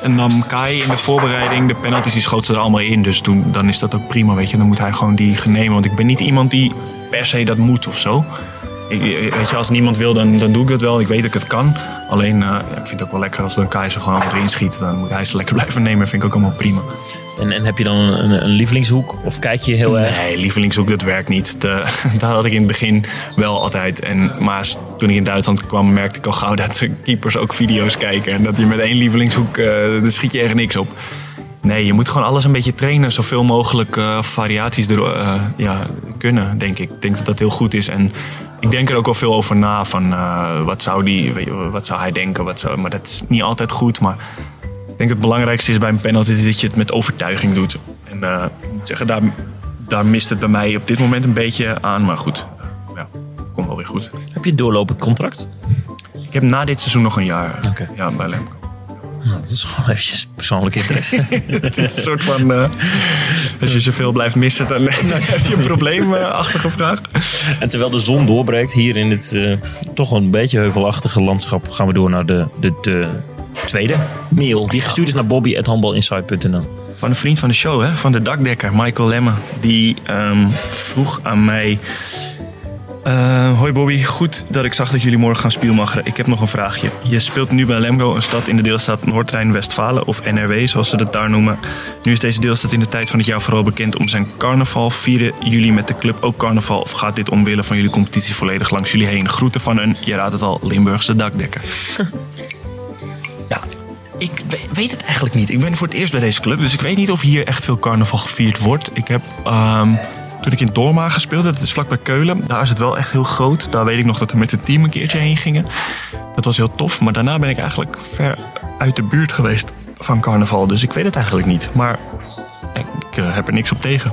nam Kai in de voorbereiding de penalties, die schoot ze er allemaal in. Dus toen, dan is dat ook prima, weet je. Dan moet hij gewoon die nemen. Want ik ben niet iemand die per se dat moet of zo. Ik, weet je, als niemand wil, dan, dan doe ik het wel. Ik weet dat ik het kan. Alleen, eh, ik vind het ook wel lekker als dan Kai ze gewoon allemaal erin schiet. Dan moet hij ze lekker blijven nemen. vind ik ook allemaal prima. En, en heb je dan een, een lievelingshoek? Of kijk je heel erg? Nee, lievelingshoek, dat werkt niet. De, dat had ik in het begin wel altijd. En, maar toen ik in Duitsland kwam, merkte ik al gauw dat de keepers ook video's kijken. En dat je met één lievelingshoek, eh dan schiet je echt niks op. Nee, je moet gewoon alles een beetje trainen. Zoveel mogelijk eh, variaties er, ja, kunnen, denk ik. Ik denk dat dat heel goed is. En ik denk er ook wel veel over na. Van eh, wat, zou die, wat zou hij denken? Wat zou, maar dat is niet altijd goed. Maar ik denk dat het belangrijkste is bij een penalty dat je het met overtuiging doet. En eh, ik moet zeggen, daar daar mist het bij mij op dit moment een beetje aan. Maar goed, ja, komt wel weer goed. Heb je een doorlopend contract? Ik heb na dit seizoen nog een jaar ja, bij Lemco. Nou, dat is gewoon eventjes persoonlijk interesse. Het is een soort van, eh, als je zoveel blijft missen, dan, heb je een probleemachtige vraag. en terwijl de zon doorbreekt hier in dit eh, toch een beetje heuvelachtige landschap, gaan we door naar de, de, de tweede mail. Die gestuurd is naar bobby.handbalinsight.nl. Van een vriend van de show, hè, van de dakdekker, Michael Lemme. Die ehm, vroeg aan mij... eh, hoi Bobby, goed dat ik zag dat jullie morgen gaan spielmacheren. Ik heb nog een vraagje. Je speelt nu bij Lemgo, een stad in de deelstaat Noord-Rijn-Westfalen, of NRW zoals ze dat daar noemen. Nu is deze deelstaat in de tijd van het jaar vooral bekend om zijn carnaval. Vieren jullie met de club ook carnaval of gaat dit omwille van jullie competitie volledig langs jullie heen? Groeten van een, je raadt het al, Limburgse dakdekker. ja, ik we- weet het eigenlijk niet. Ik ben voor het eerst bij deze club, dus ik weet niet of hier echt veel carnaval gevierd wordt. Ik heb, ehm, toen ik in Dormagen speelde, dat is vlakbij Keulen, daar is het wel echt heel groot. Daar weet ik nog dat we met het team een keertje heen gingen. Dat was heel tof, maar daarna ben ik eigenlijk ver uit de buurt geweest van carnaval. Dus ik weet het eigenlijk niet. Maar ik eh, heb er niks op tegen.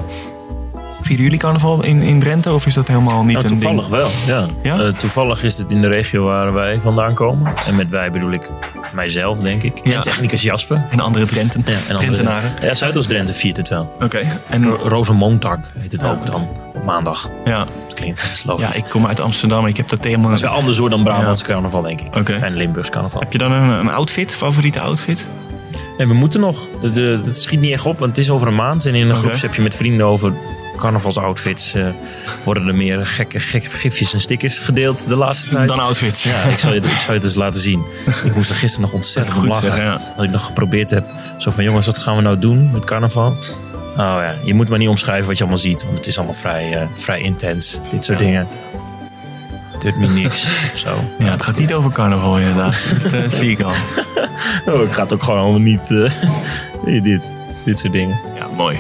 Vieren jullie carnaval in, in Drenthe of is dat helemaal niet Nou, een toevallig ding? wel, ja. Ja? Eh, toevallig is het in de regio waar wij vandaan komen. En met wij bedoel ik mijzelf, denk ik. Ja. En technicus Jasper. En andere Drenten, Ja, en andere- Drentenaren. Ja, Zuidoost-Drenthe viert het wel. Oké, en Rozenmontag heet het ook dan, op maandag. ja. Dat klinkt logisch. ja, ik kom uit Amsterdam en ik heb dat helemaal... Dat is wel anders hoor dan Brabants carnaval, denk ik. Oké. En Limburgs carnaval. Heb je dan een, een outfit, favoriete outfit? En we moeten nog. De, het schiet niet echt op, want het is over een maand. En in een Oké. groepsapje met vrienden over carnavalsoutfits... eh, worden er meer gekke, gekke gifjes en stickers gedeeld de laatste tijd. Dan outfits. Ja, ik zal, je, ik zal je het eens laten zien. Ik moest er gisteren nog ontzettend Goed, lachen. ja. Dat ik nog geprobeerd heb. Zo van, jongens, wat gaan we nou doen met carnaval? Oh ja, je moet maar niet omschrijven wat je allemaal ziet. Want het is allemaal vrij, eh, vrij intens. Dit soort dingen. Het doet me niks of zo. Ja, het gaat niet over carnaval inderdaad. Dat eh, zie ik al. Oh, ik ga het ook gewoon allemaal niet... dit, dit soort dingen. Ja, mooi.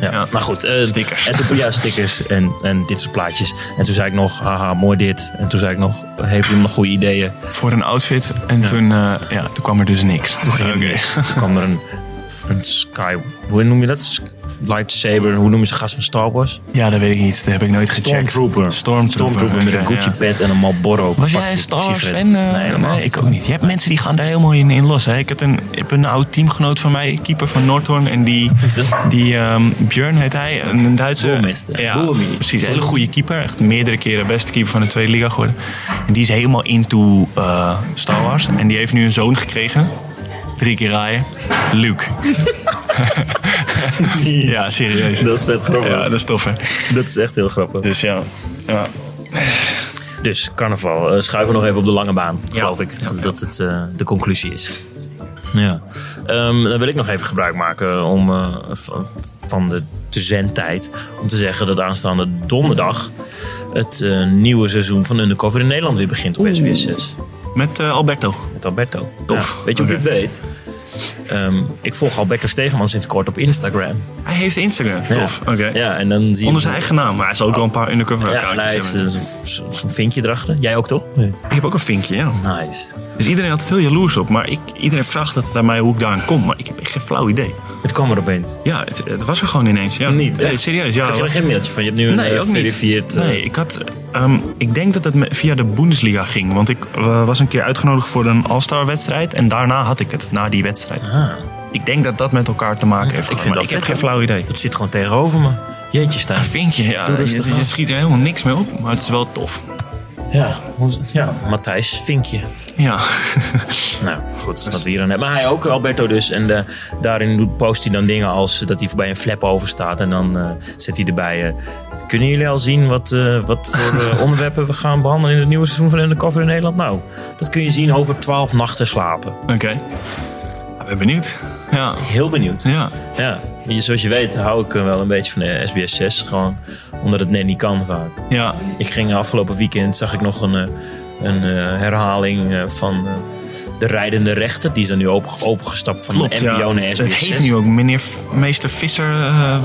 Ja. Ja. Maar goed, eh, Stickers. En toen, ja, stickers en, en dit soort plaatjes. En toen zei ik nog, haha, mooi dit. En toen zei ik nog, heeft iemand nog goede ideeën? Voor een outfit. En toen, eh, ja, toen kwam er dus niks. Toen ging Oké. mis. Toen kwam er een, een sky... Hoe noem je dat? Lightsaber. Hoe noem je ze gast van Star Wars? Ja, dat weet ik niet. Dat heb ik nooit gecheckt. Stormtrooper. Stormtrooper. Stormtrooper met een Gucci ja. pet en een Marlboro. Was jij een Star Wars fan? nee, nee, ik ook niet. Je hebt mensen die gaan daar helemaal in, in los. Hè. Ik, had een, ik heb een oud teamgenoot van mij, keeper van Noordhoorn. En die, is dat? die ehm, Björn heet hij, een, Duitse... Boermester. Ja, precies. Een hele goede keeper. Echt meerdere keren beste keeper van de Tweede Liga geworden. En die is helemaal into eh, Star Wars. En die heeft nu een zoon gekregen. Drie keer raaien. Luke. ja, serieus. Dat is vet grappig. Ja, dat is tof hè. Dat is echt heel grappig. Dus ja. ja. Dus carnaval, eh, schuiven we nog even op de lange baan, geloof ik. Dat het eh, de conclusie is. Ja. Ehm, dan wil ik nog even gebruik maken om, eh, van, de, de zendtijd. Om te zeggen dat aanstaande donderdag het eh, nieuwe seizoen van Undercover in Nederland weer begint op SBS 6. Met Alberto. Met Alberto. Tof. Ja, weet je hoe ik Oké. dit weet? Ehm, ik volg Alberto Stegeman sinds kort op Instagram. Hij heeft Instagram. Tof. Ja. Oké. Ja, en dan zie. Onder zijn eigen naam. Maar hij zal ook wel een paar undercover Ja, accountjes hij heeft hebben. eh, vinkje erachter. Jij ook toch? Ik heb ook een vinkje, ja. Nice. Dus iedereen had het heel jaloers op. Maar ik, iedereen vraagt het aan mij hoe ik daaraan kom. Maar ik heb echt geen flauw idee. Het kwam er opeens. Ja, het, het was er gewoon ineens. Ja. Niet, Nee, serieus. Ja, Krijg je er geen mailtje van? Je hebt nu een Nee, eh, verifieerd... eh, Nee, ik, had, ehm, ik denk dat het via de Bundesliga ging. Want ik was een keer uitgenodigd voor een All-Star wedstrijd. En daarna had ik het, na die wedstrijd. Ah, Ik denk dat dat met elkaar te maken heeft. ik gehad, vind maar dat ik heb geen flauw idee. het zit gewoon tegenover me. Jeetje staan. Een vinkje, ja. Doe je, je schiet er helemaal niks mee op. Maar het is wel tof. Ja, ja, Matthijs Vinkje. Ja. Nou, goed, wat we hier aan hebben. Maar hij ook, Alberto dus. En eh, daarin doet- post hij dan dingen als dat hij voorbij een flap over staat. En dan eh, zet hij erbij... eh, kunnen jullie al zien wat, wat voor onderwerpen we gaan behandelen in het nieuwe seizoen van Undercover in Nederland? Nou, dat kun je zien over 12 nachten slapen. Oké. Ben benieuwd. Ja. Heel benieuwd. Ja. Ja, zoals je weet hou ik wel een beetje van de SBS 6. Gewoon omdat het net niet kan vaak. Ja. Ik ging afgelopen weekend, zag ik nog een, eh, een eh, herhaling eh, van De Rijdende Rechter. Die is dan nu open, opengestapt van Klopt, de ja. MBO naar SBS Het 6. heet nu ook meneer meester Visser.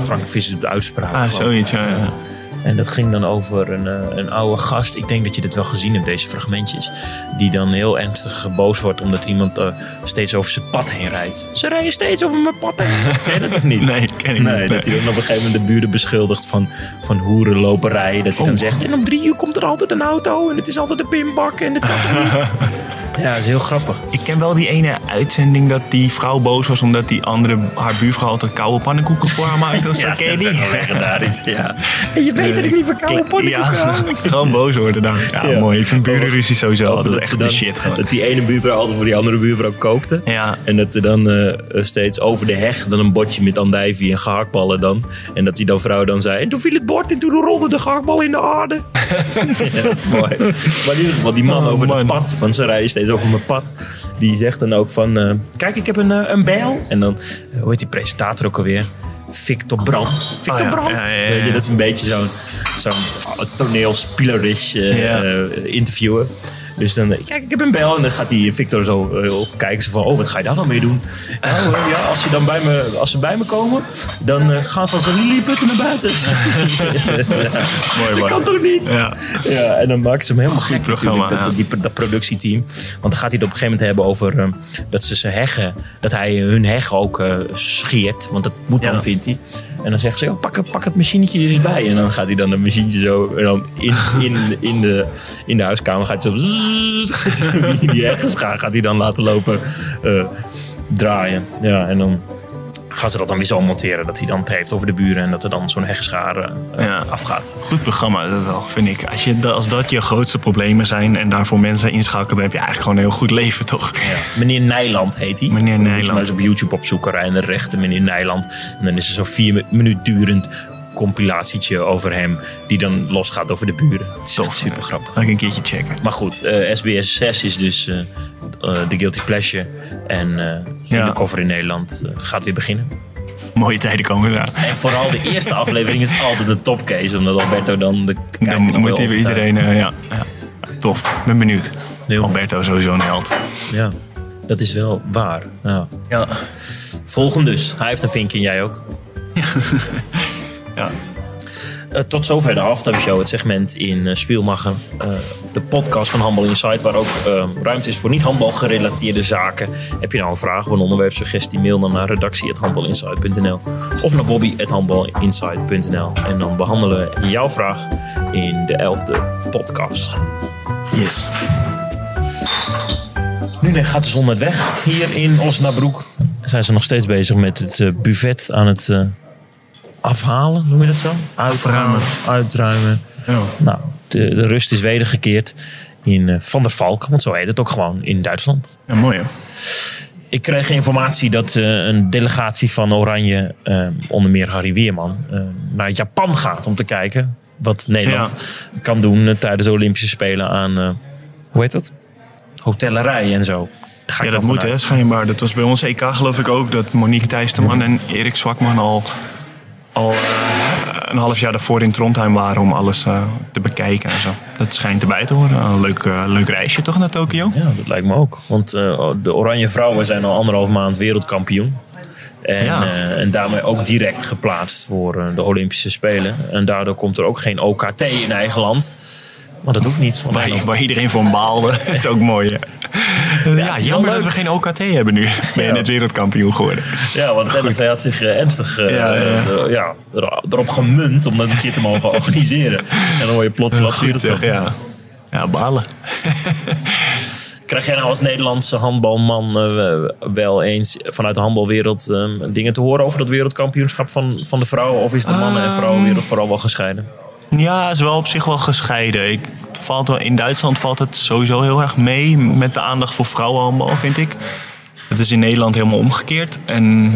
Frank Visser doet de uitspraak. ah, zoiets. Ja, ja. En dat ging dan over een, eh, een oude gast. Ik denk dat je dit wel gezien hebt, deze fragmentjes. Die dan heel ernstig boos wordt omdat iemand eh, steeds over zijn pad heen rijdt. Ze rijden steeds over mijn pad heen. Ken je dat of niet? Nee, ken ik Nee, niet. dat hij dan op een gegeven moment de buren beschuldigt van, van hoerenloperij. Dat hij dan zegt, en om drie uur komt er altijd een auto en het is altijd een pinbak en dit kan toch niet? Ja, dat is heel grappig. Ik ken wel die ene uitzending dat die vrouw boos was omdat die andere, haar buurvrouw altijd koude pannenkoeken voor haar maakte. je dat is echt legendarisch. Ja. En je weet dat ik niet van koude pannenkoeken Ja, hou. gewoon boos worden dan. Ja, Ja. mooi. Ik vind burenruzie sowieso altijd dat, echt de shit. gewoon. dat die ene buurvrouw altijd voor die andere buurvrouw kookte. Ja. En dat er dan eh, steeds over de heg dan een bordje met andijvie en gehaktballen dan. En dat die dan vrouw dan zei. En toen viel het bord en toen rolde de gehaktbal in de aarde. ja, dat is mooi. Maar in ieder geval, die man Oh, over man. het pad, van ze rijden steeds over mijn pad. Die zegt dan ook van, eh, kijk ik heb een, eh, een bijl. En dan, eh, hoe heet die presentator ook alweer? Victor Brandt. Victor Oh ja, je, dat is een beetje zo'n zo'n eh, interviewer. Dus dan, eh, kijk, ik heb een bel. En dan gaat die Victor zo eh, op kijken. Zo van, oh, wat ga je daar dan mee doen? Nou, ja, als, je dan bij me, als ze bij me komen, dan eh, gaan ze als een lilliputten naar buiten. Mooi, dat man. kan toch niet? Ja. Ja, en dan maken ze hem helemaal gek programma, natuurlijk, dat, die, dat productieteam. Want dan gaat hij het op een gegeven moment hebben over dat ze ze heggen, dat hij hun heggen ook eh, scheert. Want dat moet dan, Ja. vindt hij. En dan zegt ze, oh, pak, het- pak het machinetje er eens bij. En dan gaat hij dan een machientje zo, en dan in, in, in, de, in de huiskamer gaat hij zo, die, die heggenschaar gaat hij dan laten lopen eh, draaien. Ja, en dan gaan ze dat dan weer zo monteren dat hij dan het heeft over de buren en dat er dan zo'n heggenschaar eh, Ja. afgaat. Goed programma, dat wel, vind ik. Als, je, als dat je grootste problemen zijn en daarvoor mensen inschakelen, dan heb je eigenlijk gewoon een heel goed leven, toch? Ja. Meneer Nijland heet hij. Meneer Dan moet je Nijland. maar eens op YouTube opzoeken. Rijn de rechte meneer Nijland. En dan is er zo'n vier mi- minuut durend compilatietje over hem. Die dan losgaat over de buren. Het is echt super grappig. Ga ik een keertje checken. Maar goed, eh, SBS 6 is dus eh, eh, de Guilty Pleasure. En eh Ja. de cover in Nederland eh, gaat weer beginnen. Mooie tijden komen eraan. En vooral de eerste aflevering is altijd een topcase. Omdat Alberto dan de Dan moet hij weer iedereen... eh, ja, ja. Tof, ben benieuwd. Heel. Alberto sowieso een held. Ja, dat is wel waar. Ja. Ja. Volgende dus. Hij heeft een vinkje en jij ook. ja. Eh, tot zover de halftime show, het segment in uh, Spielmachen. De podcast van Handbal Insight, waar ook ruimte is voor niet handbal gerelateerde zaken. Heb je nou een vraag of een onderwerpsuggestie, mail dan naar redactie.handbalinsight.nl of naar bobby.handbalinsight.nl. En dan behandelen we jouw vraag in de elfde podcast. Yes. Nu gaat de zon net weg. Hier in Osnabrück zijn ze nog steeds bezig met het buffet aan het afhalen, noem je dat zo? Uitruimen. Uitruimen. Ja. Nou, de, de rust is wedergekeerd in eh, Van der Valk, want zo heet het ook gewoon in Duitsland. ja, mooi hè. Ik kreeg informatie dat eh, een delegatie van Oranje, eh, onder meer Harry Weerman, naar Japan gaat om te kijken wat Nederland kan doen tijdens de Olympische Spelen aan, hoe heet dat? Hotellerij en zo. Ja, dat moet hè, schijnbaar. Dat was bij ons EK geloof ik ook. Dat Monique Thijsterman en Erik Zwakman al, al eh, een half jaar daarvoor in Trondheim waren om alles eh, te bekijken en zo. Dat schijnt erbij te horen. Een leuk, eh, leuk reisje toch naar Tokio? Ja, dat lijkt me ook. Want eh, de Oranje Vrouwen zijn al anderhalf maand wereldkampioen. En, Ja. en daarmee ook direct geplaatst voor de Olympische Spelen. En daardoor komt er ook geen OKT in eigen land. Maar dat hoeft niet. Waar, waar iedereen van baalde. dat is ook mooi. Ja, jammer dat we geen OKT hebben nu. Ben je Ja. net wereldkampioen geworden. Ja, want het NFV had zich eh, ernstig eh, Ja, ja. eh, ja, er- erop gemunt om dat een keer te mogen organiseren. En dan hoor je plots wat zeg, ja. Ja, balen. Krijg jij nou als Nederlandse handbalman wel eens vanuit de handbalwereld eh, dingen te horen over dat wereldkampioenschap van, van de vrouwen? Of is de mannen- en vrouwenwereld vooral wel gescheiden? Ja, is wel op zich wel gescheiden. Ik, valt wel, in Duitsland valt het sowieso heel erg mee met de aandacht voor vrouwenhandbal, vind ik. Het is in Nederland helemaal omgekeerd. En,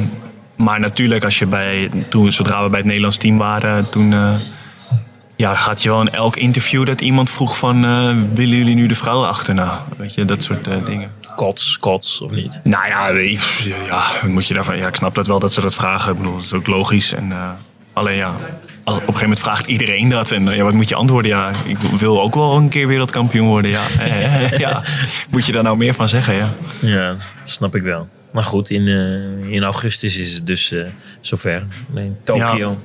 maar natuurlijk, als je bij, toen, zodra we bij het Nederlands team waren, toen eh, ja, gaat je wel in elk interview dat iemand vroeg van... eh, willen jullie nu de vrouwen achterna? Weet je, dat soort eh, dingen. Kots, kots of niet? Nou ja, ja, moet je daarvan? Ja, ik snap dat wel dat ze dat vragen. Ik bedoel, dat is ook logisch. En, alleen ja, op een gegeven moment vraagt iedereen dat. En eh, ja, wat moet je antwoorden? Ja, ik wil ook wel een keer wereldkampioen worden. Ja, Eh, ja. moet je daar nou meer van zeggen? Ja, Ja, dat snap ik wel. Maar goed, in, eh, in augustus is het dus eh, zover. In Tokio.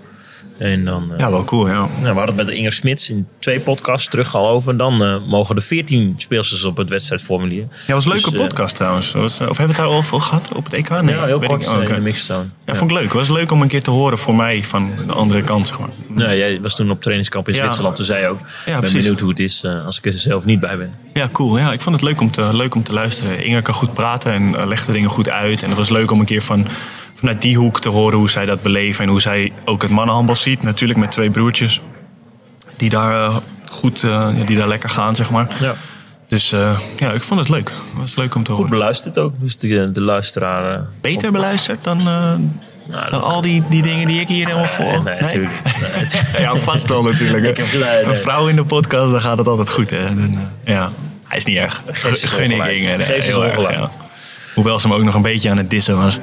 En dan, eh, Ja, wel cool, ja. nou, we hadden het met Inger Smits in twee podcasts terug al over. Dan eh, mogen er 14 speelsters op het wedstrijdformulier. Ja, was een leuke Dus, eh, podcast trouwens. Was, of hebben we het daar al over gehad op het EK? Nee, ja, heel kort oh, oké. in de mixzone. Ja, vond ik leuk. Het was leuk om een keer te horen voor mij van de andere kant, zeg maar. Nee, jij was toen op trainingskamp in Ja. Zwitserland. Toen zei je ook, ik ben precies. benieuwd hoe het is als ik er zelf niet bij ben. Ja, cool. Ja, ik vond het leuk om te, leuk om te luisteren. Inge kan goed praten en eh, legt de dingen goed uit. En het was leuk om een keer van, vanuit die hoek te horen hoe zij dat beleven. En hoe zij ook het mannenhandbal ziet. Natuurlijk met twee broertjes. Die daar eh, goed, eh, die daar lekker gaan, zeg maar. Ja. Dus eh, ja, ik vond het leuk. Het was leuk om te Goed horen. beluisterd ook. Dus de, de luisteraar... Beter beluisterd dan, eh, dan al die, die dingen die ik hier helemaal voor. Nee, nee, natuurlijk. Nee, Ja, vast wel natuurlijk. hè. Ik heb- nee, nee. Een vrouw in de podcast, dan gaat het altijd goed. Hè? Dan, eh, ja, hij is niet erg. Geef ze. Hoewel ze hem ook nog een beetje aan het dissen was,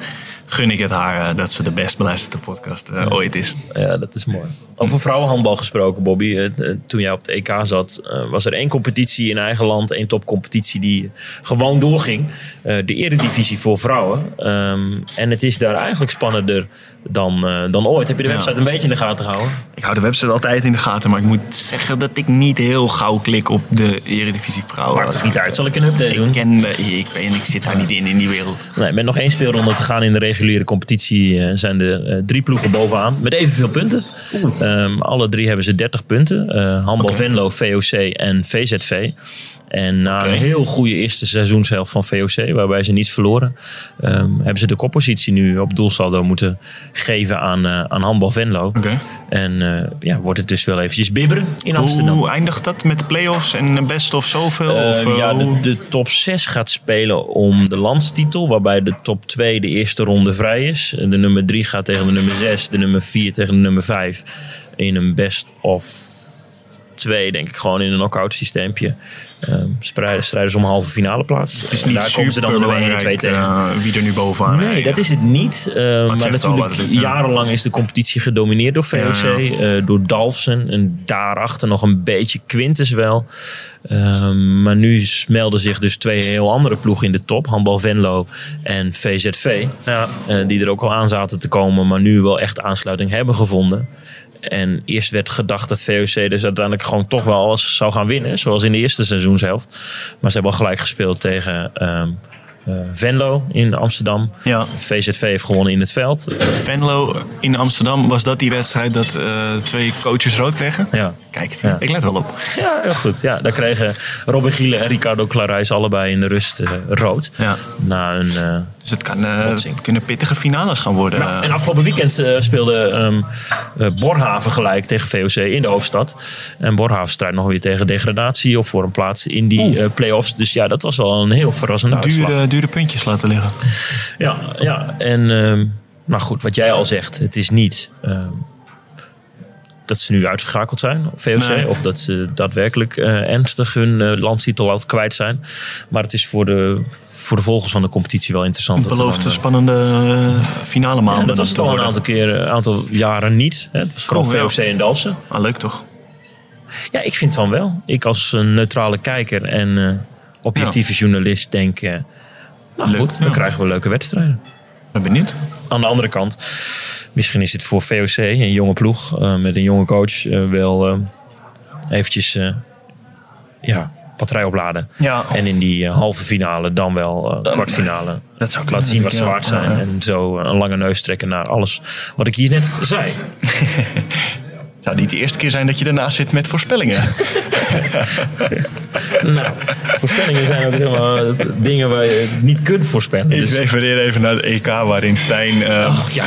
gun ik het haar eh, dat ze de best beluisterde podcast eh, ooit is. Ja, dat is mooi. Over vrouwenhandbal gesproken, Bobby. Eh, eh, Toen jij op het EK zat, eh, was er één competitie in eigen land, één topcompetitie die gewoon doorging. De Eredivisie voor vrouwen. Ehm, en het is daar eigenlijk spannender dan, dan ooit. Heb je de Ja. website een beetje in de gaten gehouden? Ik hou de website altijd in de gaten, maar ik moet zeggen dat ik niet heel gauw klik op de Eredivisie vrouwen. Maakt het niet uit. Zal ik een update doen? Ik ken, ik, ben, ik zit daar niet in, in die wereld. Nee, met nog één speelronde te gaan in de reguliere competitie zijn er drie ploegen bovenaan. Met evenveel punten. Ehm, alle drie hebben ze 30 punten. Eh Handbal. Venlo, VOC en VZV. En na een heel goede eerste seizoenshelft van VOC, waarbij ze niets verloren, ehm, hebben ze de koppositie nu op doelsaldo moeten geven aan, eh, aan Handbal Venlo. En eh, ja, wordt het dus wel eventjes bibberen in Amsterdam. Hoe eindigt dat met de play-offs en best of zoveel? Eh, of, ja, de, de top 6 gaat spelen om de landstitel. Waarbij de top 2 de eerste ronde vrij is. De nummer 3 gaat tegen de nummer 6. De nummer 4 tegen de nummer 5. In een best of 2, denk ik. Gewoon in een knock-out systeempje. Ehm strijden, strijden ze om halve finale plaats. Het is niet Daar komen ze dan de nummer 1 en 2 tegen. uh, wie er nu bovenaan Nee, dat is het niet. Eh, maar natuurlijk, het is, jarenlang is de competitie gedomineerd door VOC. Eh, door Dalfsen. En daarachter nog een beetje Quintus wel. Ehm, maar nu melden zich dus twee heel andere ploegen in de top. Handbal Venlo en VZV. Ja, eh, die er ook al aan zaten te komen. Maar nu wel echt aansluiting hebben gevonden. En eerst werd gedacht dat VOC dus uiteindelijk gewoon toch wel alles zou gaan winnen. Zoals in de eerste seizoenshelft. Maar ze hebben al gelijk gespeeld tegen eh, Venlo in Amsterdam. Ja. VZV heeft gewonnen in het veld. Venlo in Amsterdam, was dat die wedstrijd dat eh, twee coaches rood kregen? Ja. Kijk, Ja. ik let wel op. Ja, heel goed. Ja, daar kregen Robin Giele en Ricardo Clarijs allebei in de rust eh, rood. Ja. Na een, Dus het, kan, eh, het kunnen pittige finales gaan worden. Nou, en afgelopen weekend eh, speelde ehm, eh, Borhaven gelijk tegen VOC in de hoofdstad. En Borhaven strijdt nog weer tegen degradatie of voor een plaats in die play-offs. Dus ja, dat was wel een heel verrassende uitslag. dure, dure puntjes laten liggen. Ja, ja. en ehm, nou goed, wat jij al zegt, het is niet ehm, dat ze nu uitgeschakeld zijn, VOC, Nee. of dat ze daadwerkelijk eh, ernstig hun landstitel al kwijt zijn. Maar het is voor de, voor de volgers van de competitie wel interessant. er Belooft een eh, spannende eh, finale maanden. ja, dat was het al een aantal keer, een aantal jaren niet. Hè. Het was vooral Cool. VOC en Dalsen. Ah, leuk toch? Ja, ik vind van wel. Ik als een neutrale kijker en objectieve journalist denk... nou Leuk, goed, dan ja. krijgen we leuke wedstrijden. Ben benieuwd. Aan de andere kant, misschien is het voor VOC, een jonge ploeg eh, met een jonge coach, eh, wel eh, eventjes ja, batterij opladen. Ja. En in die halve finale dan wel kwartfinale Dat zou laten zien wat ze waard zijn. En zo een lange neus trekken naar alles wat ik hier net zei. Het zou niet de eerste keer zijn dat je daarnaast zit met voorspellingen. nou, voorspellingen zijn ook helemaal eh, dingen waar je niet kunt voorspellen. Ik Dus, refereer even naar het EK waarin Stijn eh, Ach, ja,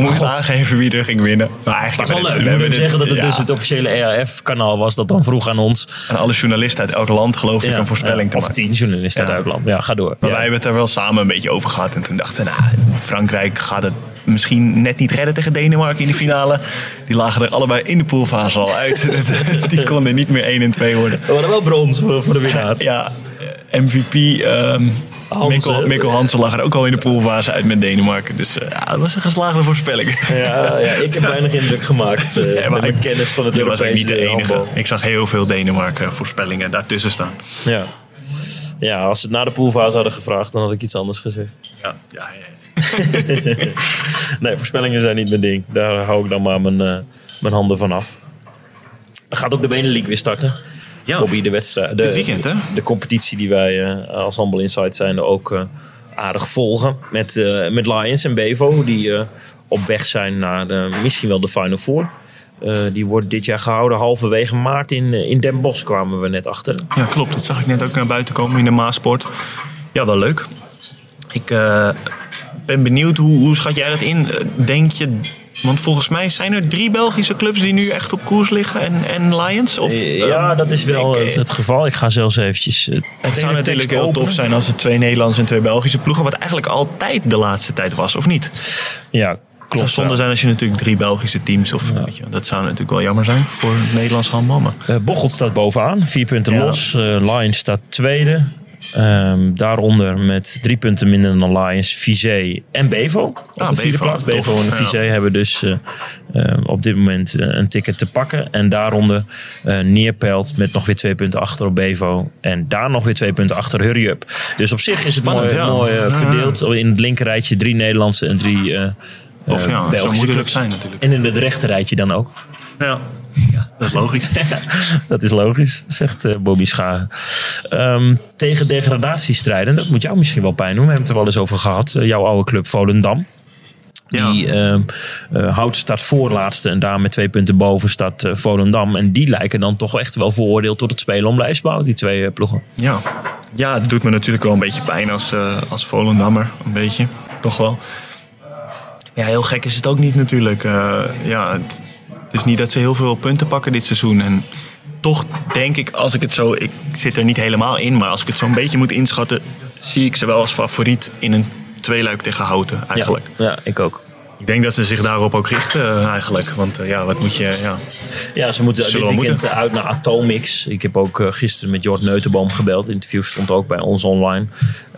moest, aangeven wie er ging winnen. Maar Maar eigenlijk is wel leuk. we hebben zeggen dat het ja, dus het officiële EAF-kanaal was dat dan vroeg aan ons. aan alle journalisten uit elk land geloof ik een voorspelling te Of maken. tien journalisten uit elk land. Ja, ga door. Maar wij hebben het er wel samen een beetje over gehad. En toen dachten we, nou, Frankrijk gaat het misschien net niet redden tegen Denemarken in de finale. Die lagen er allebei in de poolfase al uit. Die konden niet meer 1 en 2 worden. We hadden wel brons voor, voor de winnaar. Ja, MVP ehm Hansen. Mikkel, Mikkel Hansen lag er ook al in de poolfase uit met Denemarken. Dus eh, ja, dat was een geslaagde voorspelling. Ja, ja, ik heb weinig indruk gemaakt Ja, met ik- kennis van het Je was Europese niet de enige. handbal. Ik zag heel veel Denemarken voorspellingen daartussen staan. Ja. Ja, als ze het na de poolfase hadden gevraagd, dan had ik iets anders gezegd. Ja, ja, ja. nee, voorspellingen zijn niet mijn ding. Daar hou ik dan maar mijn, uh, mijn handen van af. Dan gaat ook de Benelink weer starten. Ja. Bobby, de wedstrijd. De, Dit weekend, hè? De competitie die wij uh, als Handbal Insight zijn ook uh, aardig volgen. Met, met Lions en Bevo, die op weg zijn naar misschien wel de Final Four. Uh, die wordt dit jaar gehouden halverwege maart in, in Den Bosch kwamen we net achter. Ja, klopt. Dat zag ik net ook naar buiten komen in de Maasport. Ja, wel leuk. Ik uh, ben benieuwd, hoe, hoe schat jij dat in? Denk je, want volgens mij zijn er drie Belgische clubs die nu echt op koers liggen en, en Lions? Of, ja, um, dat is wel ik, het, het, geval. Ik ga zelfs eventjes... Het zou natuurlijk heel tof zijn als het twee Nederlandse en twee Belgische ploegen, wat eigenlijk altijd de laatste tijd was, of niet? Ja, het zou zonde zijn als je natuurlijk drie Belgische teams of ja. weet je, dat zou natuurlijk wel jammer zijn voor Nederlands handbal. Maar. Uh, Bocholt staat bovenaan, vier punten ja. los. Uh, Lions staat tweede. Um, daaronder met drie punten minder dan Lions, Vizé en Bevo. Op Ah, de vierde Bevo, plaats. Bevo tof, en. Vizé hebben dus uh, uh, op dit moment uh, een ticket te pakken. En daaronder Neerpelt met nog weer twee punten achter op Bevo. En daar nog weer twee punten achter Hurry Up. Dus op zich is het Spannend, mooi, ja. mooi Ja. verdeeld. In het linkerrijtje drie Nederlandse en drie Of ja, het clubs. zijn natuurlijk. En in het rechterrijtje dan ook. Ja. dat is logisch. dat is logisch, zegt uh, Bobby Schagen. Um, tegen degradatiestrijden, dat moet jou misschien wel pijn doen. We hebben het er wel eens over gehad. Uh, jouw oude club Volendam. Die uh, uh, houdt staat voorlaatste en daar met twee punten boven staat uh, Volendam. En die lijken dan toch echt wel veroordeeld tot het spelen om lijstbouw, die twee ploegen. Ja. ja, het doet me natuurlijk wel een beetje pijn als, als Volendammer. Een beetje, toch wel. Ja, heel gek is het ook niet natuurlijk. Uh, ja, het, is niet dat ze heel veel punten pakken dit seizoen. En toch denk ik, als ik het zo... Ik zit er niet helemaal in, maar als ik het zo een beetje moet inschatten... zie ik ze wel als favoriet in een tweeluik tegen Houten eigenlijk. Ja ik ook. Ik denk dat ze zich daarop ook richten uh, eigenlijk. Want uh, ja, wat moet je... Ja, ja ze moeten Zullen dit we weekend moeten? uit naar Atomix. Ik heb ook gisteren met Jort Neutenboom gebeld. Het interview stond ook bij ons online.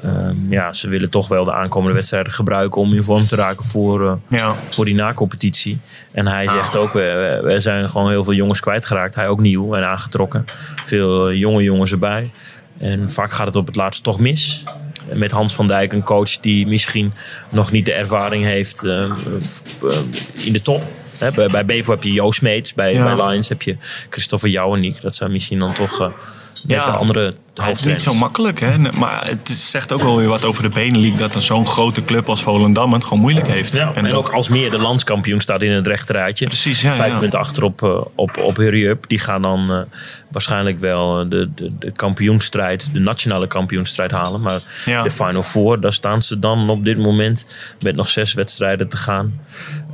Um, ja, ze willen toch wel de aankomende wedstrijden gebruiken... om in vorm te raken voor, ja. voor die nacompetitie. En hij zegt ook, we, we zijn gewoon heel veel jongens kwijtgeraakt. Hij ook nieuw en aangetrokken. Veel jonge jongens erbij. En vaak gaat het op het laatst toch mis met Hans van Dijk, een coach die misschien nog niet de ervaring heeft uh, in de top. He, bij, bij Bevo heb je Joost Smeets, bij, Ja. bij Lions heb je Christopher Jouweniek. Dat zijn misschien dan toch uh, net een andere Het is niet zo makkelijk, hè? Maar het zegt ook wel weer wat over de Benelink dat een zo'n grote club als Volendam het gewoon moeilijk heeft. Ja, en, ook Alsmeer, de landskampioen, staat in het rechterrijtje. Precies, ja, Vijf ja. punten achter op, uh, op, op Hurry Up. Die gaan dan uh, waarschijnlijk wel eh, de, de, de kampioenstrijd, de nationale kampioenstrijd halen. Maar Ja. de Final Four, daar staan ze dan op dit moment met nog zes wedstrijden te gaan.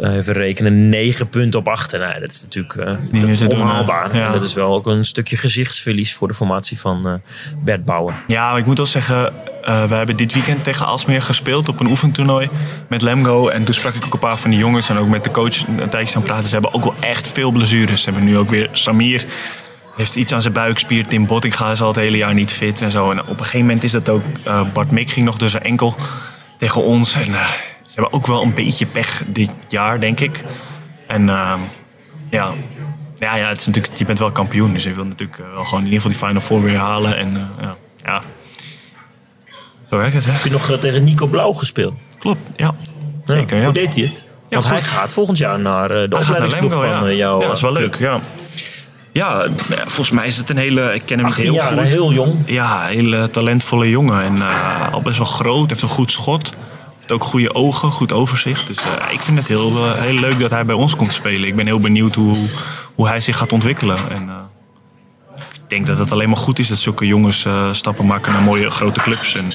Uh, even rekenen, negen punten op achter. Nou, dat is natuurlijk uh, meer doen, onhaalbaar. Dat is wel ook een stukje gezichtsverlies voor de formatie van uh, Bert Bouwer. Ja, ik moet wel zeggen, eh, we hebben dit weekend tegen Alsmeer gespeeld op een oefentoernooi met Lemgo. En toen sprak ik ook een paar van die jongens en ook met de coach een tijdje aan praten. Ze hebben ook wel echt veel blessures. Ze hebben nu ook weer Samir. Heeft iets aan zijn buikspier. Tim Bottinga is al het hele jaar niet fit en zo. En op een gegeven moment is dat ook... eh, Bart Mik ging nog door zijn enkel tegen ons. En eh, ze hebben ook wel een beetje pech dit jaar, denk ik. En eh, ja... Ja, ja, het is natuurlijk, je bent wel kampioen. Dus je wil natuurlijk eh, wel gewoon in ieder geval die Final Four weer halen. En eh, ja, ja. Zo werkt het, hè? Heb je nog uh, tegen Nico Blauw gespeeld? Klopt, ja. Zeker, ja. Hoe deed hij het? Want goed. hij gaat volgend jaar naar de opleidingsploeg van ja. jou. Ja, dat is wel leuk, ja. Ja, volgens mij is het een hele... Ik ken hem niet 18 heel jaar, goed. hè, heel jong. Ja, een hele talentvolle jongen. En uh, al best wel groot, heeft een goed schot. Heeft ook goede ogen, goed overzicht. Dus uh, ik vind het heel, uh, heel leuk dat hij bij ons komt spelen. Ik ben heel benieuwd hoe, hoe hij zich gaat ontwikkelen. En uh, ik denk dat het alleen maar goed is dat zulke jongens stappen maken naar mooie grote clubs. En,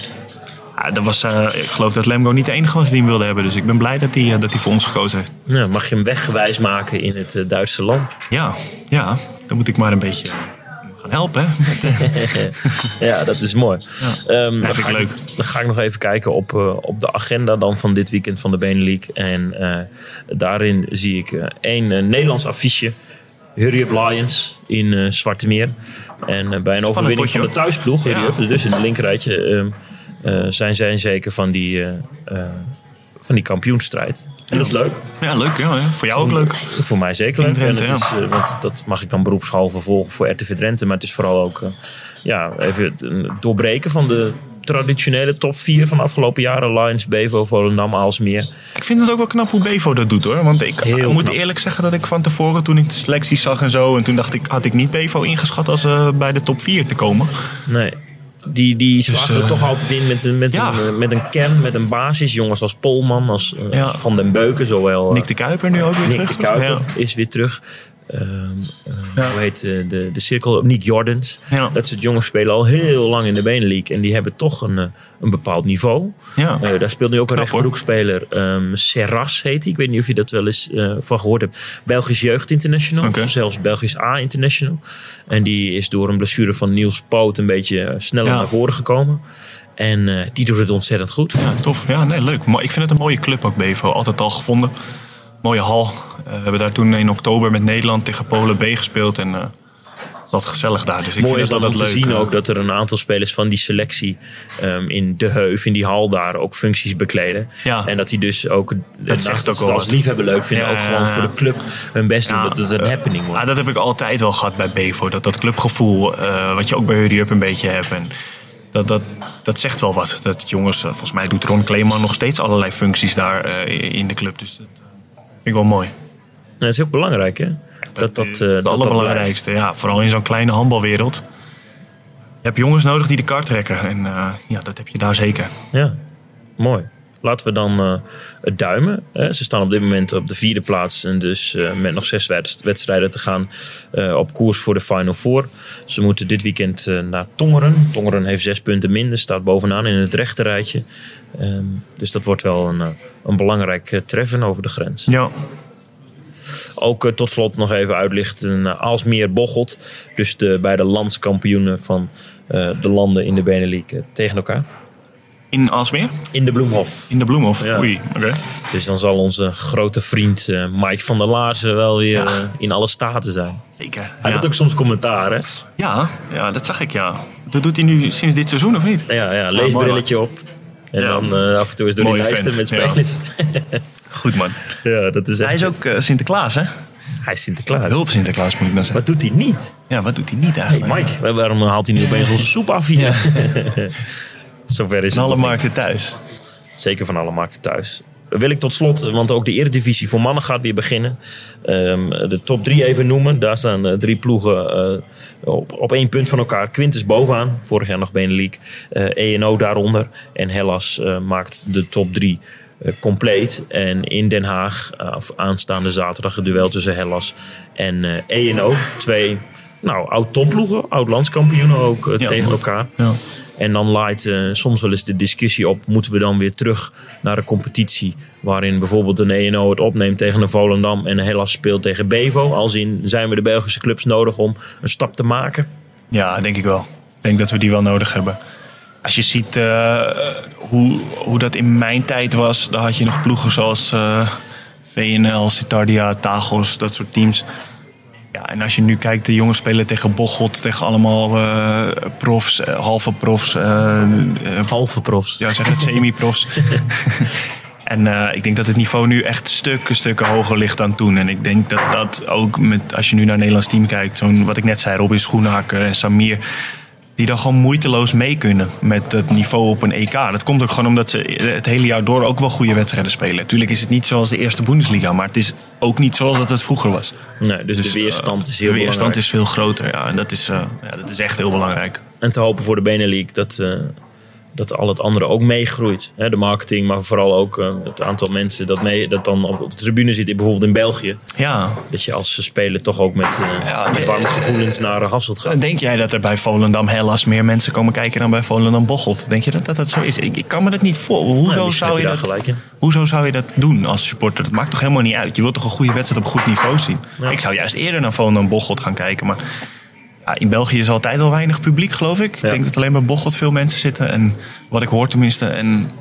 dat was, ik geloof dat Lemgo niet de enige was die hem wilde hebben. Dus ik ben blij dat hij, dat hij voor ons gekozen heeft. Ja, mag je hem weggewijs maken in het Duitse land? Ja, ja, dan moet ik maar een beetje gaan helpen. ja, dat is mooi. Ja. Um, dat dan, ga leuk. Ik, dan ga ik nog even kijken op, uh, op de agenda dan van dit weekend van de Benelink. En uh, daarin zie ik uh, één Nederlands affiche. Hurry Up Lions in Zwarte Meer. En bij een overwinning potje, van de thuisploeg, Hurry Ja. Up, dus in het linkerrijtje, uh, zijn zij zeker van die, van die kampioenstrijd. En dat is leuk. Ja, leuk. Ja, ja. Voor jou ook leuk. Voor mij zeker leuk. Drenthe, en het is, uh, want dat mag ik dan beroepshalve volgen voor RTV Drenthe. Maar het is vooral ook uh, ja, even het doorbreken van de traditionele top 4 van de afgelopen jaren. Lions, Bevo, Volendam, Aalsmeer. Ik vind het ook wel knap hoe Bevo dat doet hoor. Want ik Heel moet knap. eerlijk zeggen dat ik van tevoren toen ik de selecties zag en zo. En toen dacht ik, had ik niet Bevo ingeschat als eh, bij de top 4 te komen. Nee. Die, die slagen er eh, toch altijd in met, een- met, ja. een, eh, met een kern, met een basis. Jongens als Polman, als, eh, Van den Beuken, zowel. Nick de Kuiper nu ook weer Nick terug. de Kuiper is weer terug. Ehm, eh, Ja. Hoe heet eh, de, de cirkel? Nick Jordans. Ja. Dat soort jongens spelen al heel lang in de Benelux. En die hebben toch een, eh, een bepaald niveau. Ja. Eh, daar speelt nu ook een rechterhoekspeler. ehm Serras heet hij. Ik weet niet of je dat wel eens van gehoord hebt. Belgisch Jeugd International. Oké. Zelfs Belgisch A International. En die is door een blessure van Niels Poot een beetje sneller Ja. naar voren gekomen. En die doet het ontzettend goed. Ja, tof. Ja, nee, leuk. Maar ik vind het een mooie club ook, Bevo. Altijd al gevonden. Mooie hal. Eh, we hebben daar toen in oktober met Nederland tegen Polen B gespeeld. En eh het was gezellig daar. Dus ik Mooi vind is het dan om te leuk. zien eh. ook dat er een aantal spelers van die selectie ehm, in de heuf, in die hal daar ook functies bekleden. Ja. En dat die dus ook, naast zegt dat ook het als wat. liefhebber leuk vinden, Ja, ook gewoon ja, voor de club hun best doen. Dat het een happening wordt. Ja, dat heb ik altijd wel gehad bij Bevo. Dat, dat clubgevoel, wat je ook bij Hurry Up een beetje hebt. En dat, dat, dat zegt wel wat. Dat jongens, volgens mij doet Ron Kleeman nog steeds allerlei functies daar in de club. Dus dat ik wel mooi. Ja, dat is ook belangrijk, hè? Dat dat, is eh, het dat, dat allerbelangrijkste. Ja, vooral in zo'n kleine handbalwereld. Je hebt jongens nodig die de kar trekken. En eh, ja, dat heb je daar zeker. Ja, mooi. Laten we dan eh, het duimen. Hè. Ze staan op dit moment op de vierde plaats. En dus eh, met nog zes wedst- wedstrijden te gaan eh, op koers voor de Final Four. Ze moeten dit weekend naar Tongeren. Tongeren heeft zes punten minder. Staat bovenaan in het rechterrijtje. Ehm, dus dat wordt wel een, een belangrijk treffen over de grens. Ja, Ook tot slot nog even uitlichten. Aalsmeer Bocholt. Dus de beide landskampioenen van de landen in de Benelux tegen elkaar. In Aalsmeer? In de Bloemhof. In de Bloemhof? Ja. Oei, oké. Dus dan zal onze grote vriend eh, Mike van der Laarzen wel weer Ja. eh, in alle staten zijn. Zeker. Hij ja. had ook soms commentaar, hè? Ja, ja, dat zag ik, ja. Dat doet hij nu sinds dit seizoen, of niet? Ja, ja leesbrilletje op. En Ja. dan eh, af en toe eens door die Mooie lijsten met ja. spelers. Goed, man. Ja. dat is echt... Hij is ook Sinterklaas, hè? Hij is Sinterklaas. Hulp Sinterklaas, moet ik dan zeggen. Wat doet hij niet? Ja, wat doet hij niet Hey eigenlijk? Mike, waar- waarom haalt hij nu opeens onze soep af hier? Zover is Van alle markten thuis. Zeker van alle markten thuis. Wil ik tot slot, want ook de Eredivisie voor mannen gaat weer beginnen. ehm, de top drie even noemen. Daar staan eh, drie ploegen eh, op, op één punt van elkaar. Quintus bovenaan, vorig jaar nog Benelink. Eh ENO daaronder. En Hellas maakt de top drie compleet. En in Den Haag, aanstaande zaterdag, het duel tussen Hellas en ENO. Twee nou, oud-topploegen, oud-landskampioenen ook eh, Ja, tegen elkaar. Ja. En dan laait eh, soms wel eens de discussie op: moeten we dan weer terug naar een competitie waarin bijvoorbeeld een ENO het opneemt tegen een Volendam en helaas speelt tegen Bevo? Als in zijn we de Belgische clubs nodig om een stap te maken? Ja, denk ik wel. Ik denk dat we die wel nodig hebben. Als je ziet eh, hoe, hoe dat in mijn tijd was, dan had je nog ploegen zoals VNL, Citardia, Tagos, dat soort teams. Ja, en als je nu kijkt, de jongens spelen tegen Bocholt, tegen allemaal eh, profs, eh, halve profs, eh, Halve profs. ja, zeg het, semi-profs. en ik denk dat het niveau nu echt stukken, stukken hoger ligt dan toen. En ik denk dat dat ook met, als je nu naar het Nederlands team kijkt, zo'n wat ik net zei, Robin Schoenhaker en Samir. Die dan gewoon moeiteloos mee kunnen met het niveau op een EK. Dat komt ook gewoon omdat ze het hele jaar door ook wel goede wedstrijden spelen. Natuurlijk is het niet zoals de eerste Bundesliga, maar het is ook niet zoals dat het vroeger was. Nee, dus, de weerstand is heel De weerstand belangrijk. is veel groter, ja. En dat is, eh, ja, dat is echt heel belangrijk. En te hopen voor de Benelux dat, eh, dat al het andere ook meegroeit. Hè, de marketing, maar vooral ook eh, het aantal mensen dat, mee, dat dan op de tribune zit, bijvoorbeeld in België. Ja, Dat je als speler toch ook met, eh, Ja, met warme gevoelens naar eh, Hasselt gaat. Denk jij dat er bij Volendam Hellas meer mensen komen kijken dan bij Volendam Bocholt? Denk je dat dat, dat zo is? Ik, ik kan me dat niet voor. Hoezo, zou je dat, gelijk hoezo zou je dat doen als supporter? Dat maakt toch helemaal niet uit? Je wilt toch een goede wedstrijd op goed niveau zien? Ja. Ik zou juist eerder naar Volendam Bocholt gaan kijken. Maar ja, in België is altijd al weinig publiek, geloof ik. Ja. Ik denk dat alleen bij Bocholt veel mensen zitten. En wat ik hoor tenminste. En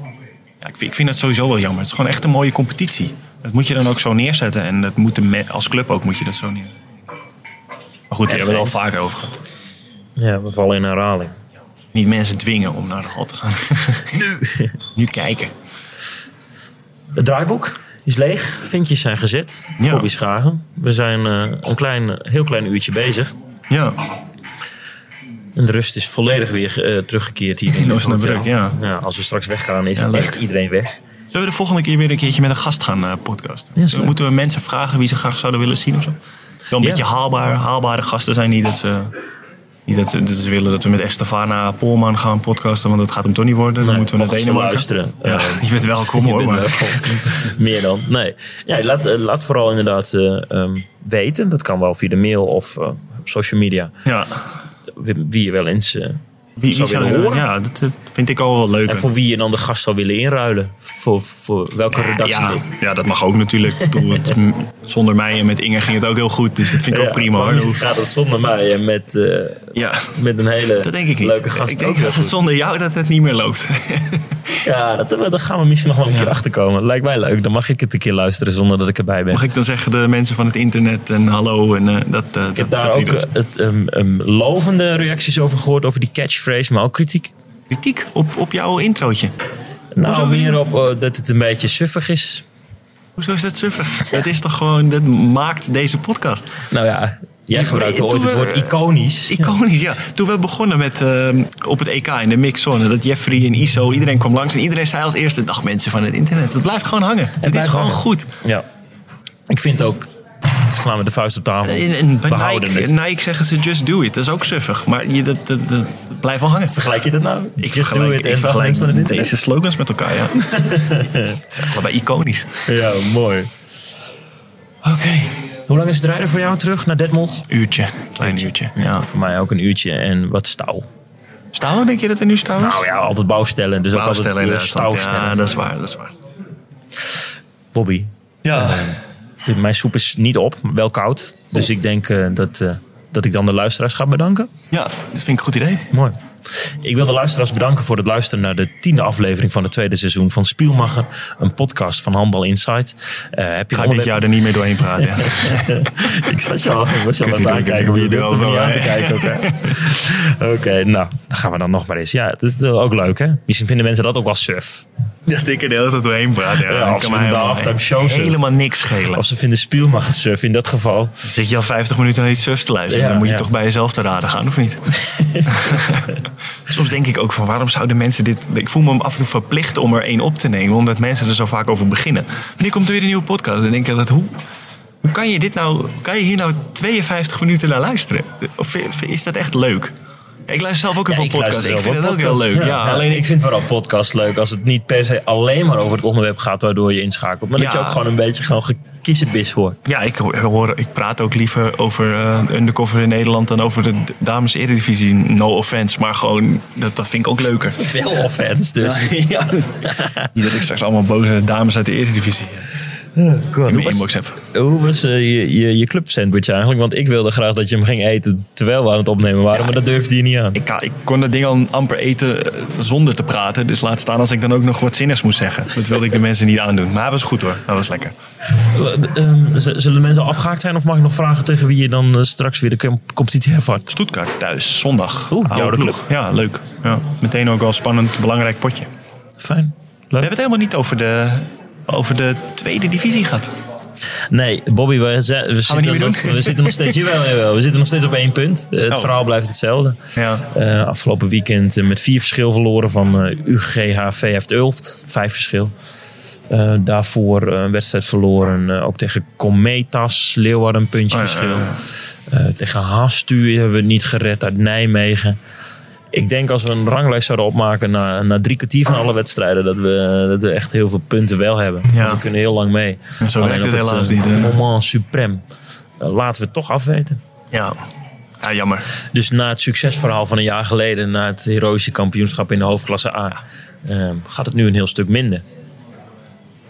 ja, ik, vind, ik vind het sowieso wel jammer. Het is gewoon echt een mooie competitie. Dat moet je dan ook zo neerzetten. En dat moet de als club ook moet je dat zo neerzetten. Maar goed, daar hebben we het al vaker over gehad. Ja, we vallen in herhaling. Niet mensen dwingen om naar de hal te gaan. nu. nu kijken. Het draaiboek is leeg. Vinkjes zijn gezet. Ja. Bobby Schagen. We zijn eh, een klein, heel klein uurtje bezig. Ja. En de rust is volledig weer eh, teruggekeerd hier In Osnabrück, hotel. ja. Als we straks weggaan is Ja, echt iedereen weg. Zullen we de volgende keer weer een keertje met een gast gaan eh, podcasten? Ja. Moeten we mensen vragen wie ze graag zouden willen zien of zo? Wel een Ja. beetje haalbaar, haalbare gasten zijn. Niet dat ze, niet dat, dat ze willen dat we met Estefana Polman gaan podcasten. Want dat gaat hem toch niet worden. Dan Nee, moeten we ze Denemarken. luisteren. Ja, Eh, je bent welkom Je hoor. bent welkom. Meer dan. Nee. Ja, laat, eh, laat vooral inderdaad eh, ehm, weten. Dat kan wel via de mail of eh, op social media. Ja. Wie, wie je wel eens eh, Wie, zou willen horen. Ja, dat, dat vind ik al wel leuk. En voor wie je dan de gast zou willen inruilen. Voor, voor welke redactie ja, dit. ja, dat mag ook natuurlijk. Zonder mij en met Inger ging het ook heel goed. Dus dat vind ik ook prima hoor. misschien gaat het zonder mij en met, eh, Ja, met een hele dat denk ik niet. leuke gast ik denk dat het zonder jou dat het niet meer loopt. Ja, dat, gaan we misschien nog wel een keer achter komen. Lijkt mij leuk. Dan mag ik het een keer luisteren zonder dat ik erbij ben. Mag ik dan zeggen de mensen van het internet en hallo en eh, dat... eh, Ik heb daar ook eh, het, um, um, lovende reacties over gehoord, over die catchphrase, maar ook kritiek. Kritiek op, op jouw introotje. Nou, Hoezo? meer op eh, dat het een beetje suffig is. Hoezo is dat suffig? dat is toch gewoon, dat maakt deze podcast. Nou ja, jij toen ooit het woord iconisch. Iconisch, ja. Toen we begonnen met eh, op het EK in de mixzone, dat Jeffrey en Iso, iedereen kwam langs en iedereen zei als eerste, dag mensen van het internet. Het blijft gewoon hangen. Het, is gewoon hangen. goed. Ja. Ik vind ook, ik sla met de vuist op tafel, En, en bij Nike, zeggen ze just do it. Dat is ook suffig. Maar je, dat, dat, dat blijft wel hangen. Vergelijk je dat nou? Ik Just do it ik en vergelijk van het internet. deze slogans met elkaar, ja. Het zijn allebei iconisch. Ja, mooi. Oké. Hoe lang is het rijden voor jou terug naar Detmold? Uurtje, klein uurtje. Ja. Voor mij ook een uurtje en wat stouw. Stouwen, denk je dat er nu stouw is? Nou ja, altijd bouwstellen. Dus ook altijd uh, stouwstellen. Ja, dat is waar, dat is waar. Bobby, Ja. Mijn soep is niet op, wel koud. Dus ik denk eh, dat, eh, dat ik dan de luisteraars ga bedanken. ja, dat vind ik een goed idee. Mooi. Ik wil de luisteraars bedanken voor het luisteren naar de tiende aflevering van het tweede seizoen van Spielmacher. Een podcast van Handbal Insight. Eh, heb je Ga ik dit jaar er niet meer doorheen praten. Ik zat je al, was je al aan het aankijken, je er niet aan te kijken. Oké, nou, dan gaan we dan nog maar eens. Ja, het is ook leuk, hè? Misschien vinden mensen dat ook wel suf. Dat ik er de hele tijd doorheen praat. Ja, Ja, of kan mij de halftime show surf. helemaal niks schelen. Of ze vinden Spielmacher suf in dat geval. Zit je al 50 minuten naar iets zus te luisteren? Ja, dan moet je toch bij jezelf te raden gaan, of niet? Soms denk ik ook van waarom zouden mensen dit. Ik voel me af en toe verplicht om er één op te nemen, omdat mensen er zo vaak over beginnen. Wanneer komt er weer een nieuwe podcast? Dan denk ik dat hoe. Hoe kan je, dit nou, kan je hier nou 52 minuten naar luisteren? Of is dat echt leuk? Ik luister zelf ook heel Ja, veel podcasts. Ik vind het ook heel leuk. Ja, alleen ik vind vooral podcasts leuk als het niet per se alleen maar over het onderwerp gaat waardoor je inschakelt. Maar dat je ook gewoon een beetje gewoon gekissenbis hoort. Ja, ik, hoor, ik praat ook liever over eh, undercover in Nederland dan over de dames eredivisie. No offense, maar gewoon, dat, dat vind ik ook leuker. Wel offense, dus. Ja. Niet dat ik straks allemaal boze dames uit de eredivisie in mijn was- inbox heb. Hoe was eh, je, je, je club sandwich eigenlijk? Want ik wilde graag dat je hem ging eten terwijl we aan het opnemen waren, maar dat durfde je niet aan. Ik, ik kon dat ding al amper eten eh, zonder te praten. Dus laat staan als ik dan ook nog wat zinnigs moest zeggen. Dat wilde ik de mensen niet aandoen. Maar hij was goed hoor. Dat was lekker. Eh, ehm, zullen de mensen al afgehaakt zijn of mag ik nog vragen tegen wie je dan straks weer de com- competitie hervat? Stuttgart thuis, zondag. Oeh, Oude jouw ploeg. Ja, leuk. Ja, meteen ook wel spannend, belangrijk potje. Fijn. We hebben het helemaal niet over de, over de tweede divisie gehad. Nee, Bobby, we, zitten, nog, we zitten nog steeds, jawel, we zitten nog steeds op één punt. Eh, het Oh. verhaal blijft hetzelfde. Ja. Eh, afgelopen weekend eh, met vier verschil verloren van eh UGH VF Ulft. Vijf verschil. Daarvoor een wedstrijd verloren. ook tegen Cometas, Leeuwarden een puntje Oh ja, verschil. ja, tegen Hastu hebben we het niet gered uit Nijmegen. Ik denk als we een ranglijst zouden opmaken na, na drie kwartier van alle wedstrijden, dat we, dat we echt heel veel punten wel hebben. Ja. We kunnen heel lang mee. En zo werkt het helaas eh, niet, hè? moment suprem. eh, laten we het toch afweten. Ja. Ja, jammer. Dus na het succesverhaal van een jaar geleden, na het heroïsche kampioenschap in de hoofdklasse A, eh, gaat het nu een heel stuk minder.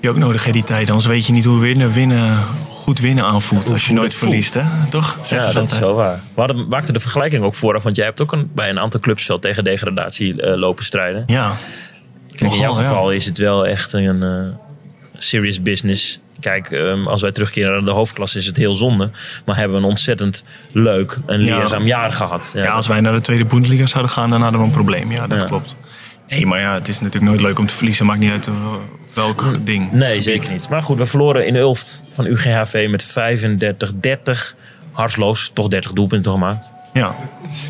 Je ook nodig hè, die tijd. Anders weet je niet hoe winnen, winnen, goed winnen aanvoelt. Als je nooit verliest, hè? Toch? Zeggen Ja, dat is wel waar. We hadden, maakten de vergelijking ook vooraf, want jij hebt ook een, bij een aantal clubs wel tegen degradatie eh, lopen strijden. Ja. Kijk, in jouw ja. geval is het wel echt een eh, serious business. Kijk, ehm, als wij terugkeren naar de hoofdklasse is het heel zonde. Maar hebben we een ontzettend leuk en Ja. leerzaam jaar gehad. Ja, als wij naar de tweede Bundesliga zouden gaan, dan hadden we een probleem. Ja, dat Ja. klopt. Nee, maar ja, het is natuurlijk nooit leuk om te verliezen. Maakt niet uit eh, welk ding. Nee, zeker niet. Maar goed, we verloren in Ulft van UGHV met 35-30. Harsloos, toch 30 doelpunten gemaakt. Ja,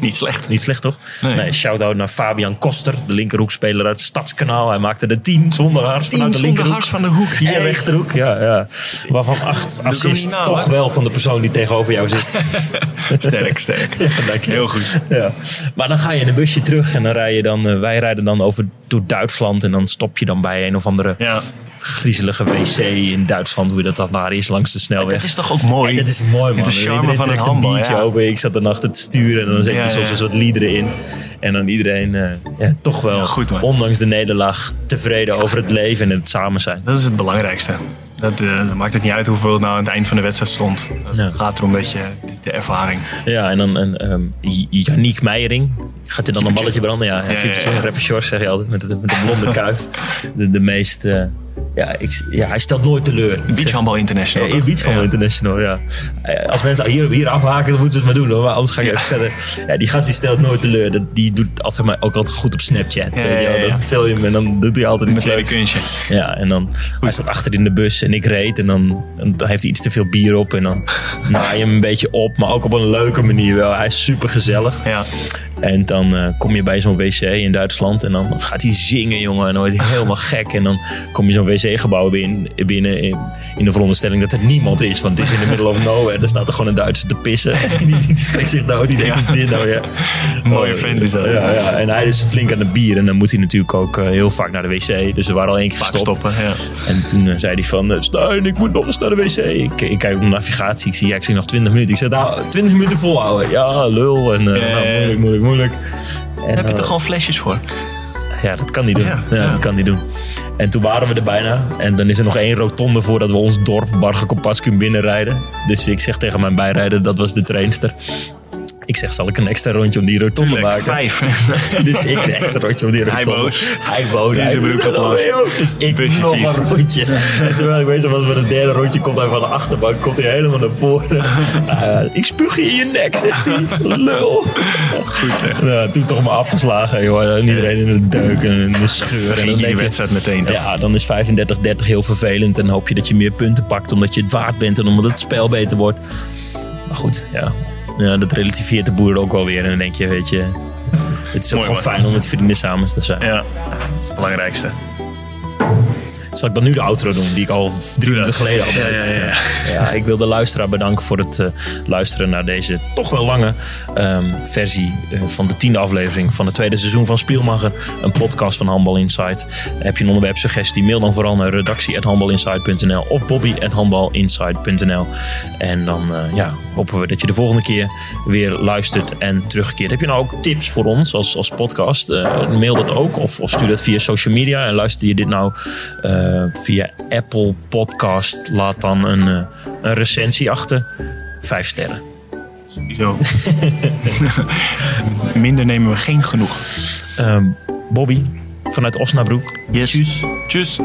niet slecht. Niet slecht, toch? Nee. shout-out naar Fabian Koster, de linkerhoekspeler uit het Stadskanaal. Hij maakte de 10 zonder hars vanuit de linkerhoek. van de hoek. Hey. rechterhoek, ja, ja. Waarvan acht assists na, toch wel van de persoon die tegenover jou zit. Sterk, sterk. Dank je. Heel goed. Ja. Maar dan ga je in een busje terug en dan rij je dan, eh, wij rijden dan over door Duitsland en dan stop je dan bij een of andere Ja. Griezelige wc in Duitsland, hoe dat dan daar is langs de snelweg. Dat is toch ook mooi? En dat is mooi, man. De charme van een biertje ja. open. Ik zat dan achter het sturen en dan zet je Ja, soms een soort liederen in. En dan iedereen eh, ja, toch wel, goed, ondanks de nederlaag, tevreden over het leven en het samen zijn. Dat is het belangrijkste. Dat, eh, maakt het niet uit hoeveel het nou aan het eind van de wedstrijd stond. Het Ja. gaat erom dat je de ervaring. Ja, en dan en, ehm, J- Yannick Meijering. Gaat hij dan een balletje branden? Ja, ja, Ja, ja. Rapper Shores zeg je altijd, met de, met de blonde kuif. De, de meest... eh, ja, ik, ja, hij stelt nooit teleur. Beach Handball International. Ja, toch? Beach Handball Ja. International, ja. Eh, Als mensen hier, hier afhaken, dan moeten ze het maar doen. Hoor. Maar anders ga ik even verder. Ja, die gast die stelt nooit teleur. Dat, die doet altijd, zeg maar, ook altijd goed op Snapchat. Ja, weet je wel. ja, ja. Dan film je hem en dan doet hij altijd iets leuks. kunstje. Ja, en dan hij staat achter in de bus en ik reed. En dan, en dan heeft hij iets te veel bier op. En dan naai je hem een beetje op. Maar ook op een leuke manier wel. Hij is super gezellig. Ja. En dan eh, kom je bij zo'n wc in Duitsland en dan gaat hij zingen, jongen. En dan wordt hij helemaal gek. En dan kom je zo'n wc-gebouw binnen, binnen in, in de veronderstelling dat er niemand is. Want het is in de middle of nowhere. Er staat er gewoon een Duitser te pissen. die, die, schrikt zich dood. Die denkt, Ja. dit nou weer? Mooie Oh, vent is dat. Ja, ja, en hij is flink aan het bier. En dan moet hij natuurlijk ook eh, heel vaak naar de wc. Dus we waren al één keer Vaak gestopt. stoppen. Ja. En toen eh, zei hij van, Stijn, ik moet nog eens naar de wc. Ik, ik kijk op de navigatie, ik zie, ja, ik zie nog 20 minuten. Ik zei, nou, 20 minuten volhouden. Ja, lul. En Ja, nou, ja, ja. moeilijk, moeilijk, moeilijk. En, Heb je eh, er gewoon flesjes voor? Ja, dat kan hij doen. Ja, Ja, ja. dat kan hij doen. En toen waren we er bijna. En dan is er nog één rotonde voordat we ons dorp Barge kunnen binnenrijden. Dus ik zeg tegen mijn bijrijder, dat was de trainster. Ik zeg, zal ik een extra rondje om die rotonde Tuurlijk, maken? Vijf. Dus ik een extra rondje om die Hij rotonde. boos. Hij boos. Hij geplast. weer ook. Dus ik Busje nog vies. een rondje. En terwijl ik bezig was met het derde rondje, komt hij van de achterbank. Komt hij helemaal naar voren. Uh, ik spuug je in je nek, zegt hij. Lul. Goed zeg. Ja, toen toch maar afgeslagen, joh. En iedereen in de deuk en in de scheur. En dan je die denk je, wedstrijd meteen. toch? ja, dan is 35-30 heel vervelend. En hoop je dat je meer punten pakt omdat je het waard bent en omdat het spel beter wordt. Maar goed, ja. Ja dat relativeert de boer ook wel weer. En dan denk je, weet je, het is ook Mooi, gewoon man. fijn om met vrienden samen te zijn. Ja, dat is het belangrijkste. Zal ik dan nu de outro doen, die ik al drie minuten geleden had? Ja, ja, ja. Ja, ik wil de luisteraar bedanken voor het eh, luisteren naar deze toch wel lange ehm, versie eh, van de tiende aflevering van het tweede seizoen van Spielmacher. Een podcast van Handbal Insight. Heb je een onderwerpsuggestie? Mail dan vooral naar redactie.handbalinsight.nl of bobby.handbalinsight.nl En dan eh, ja, hopen we dat je de volgende keer weer luistert en terugkeert. Heb je nou ook tips voor ons als, als podcast? Mail dat ook of, of stuur dat via social media. En luister je dit nou eh, via Apple Podcast, laat dan een, eh, een recensie achter. Vijf sterren. Sowieso. Minder nemen we geen genoeg. Ehm, Bobby vanuit Osnabrück. Yes. Tjus. Tjus.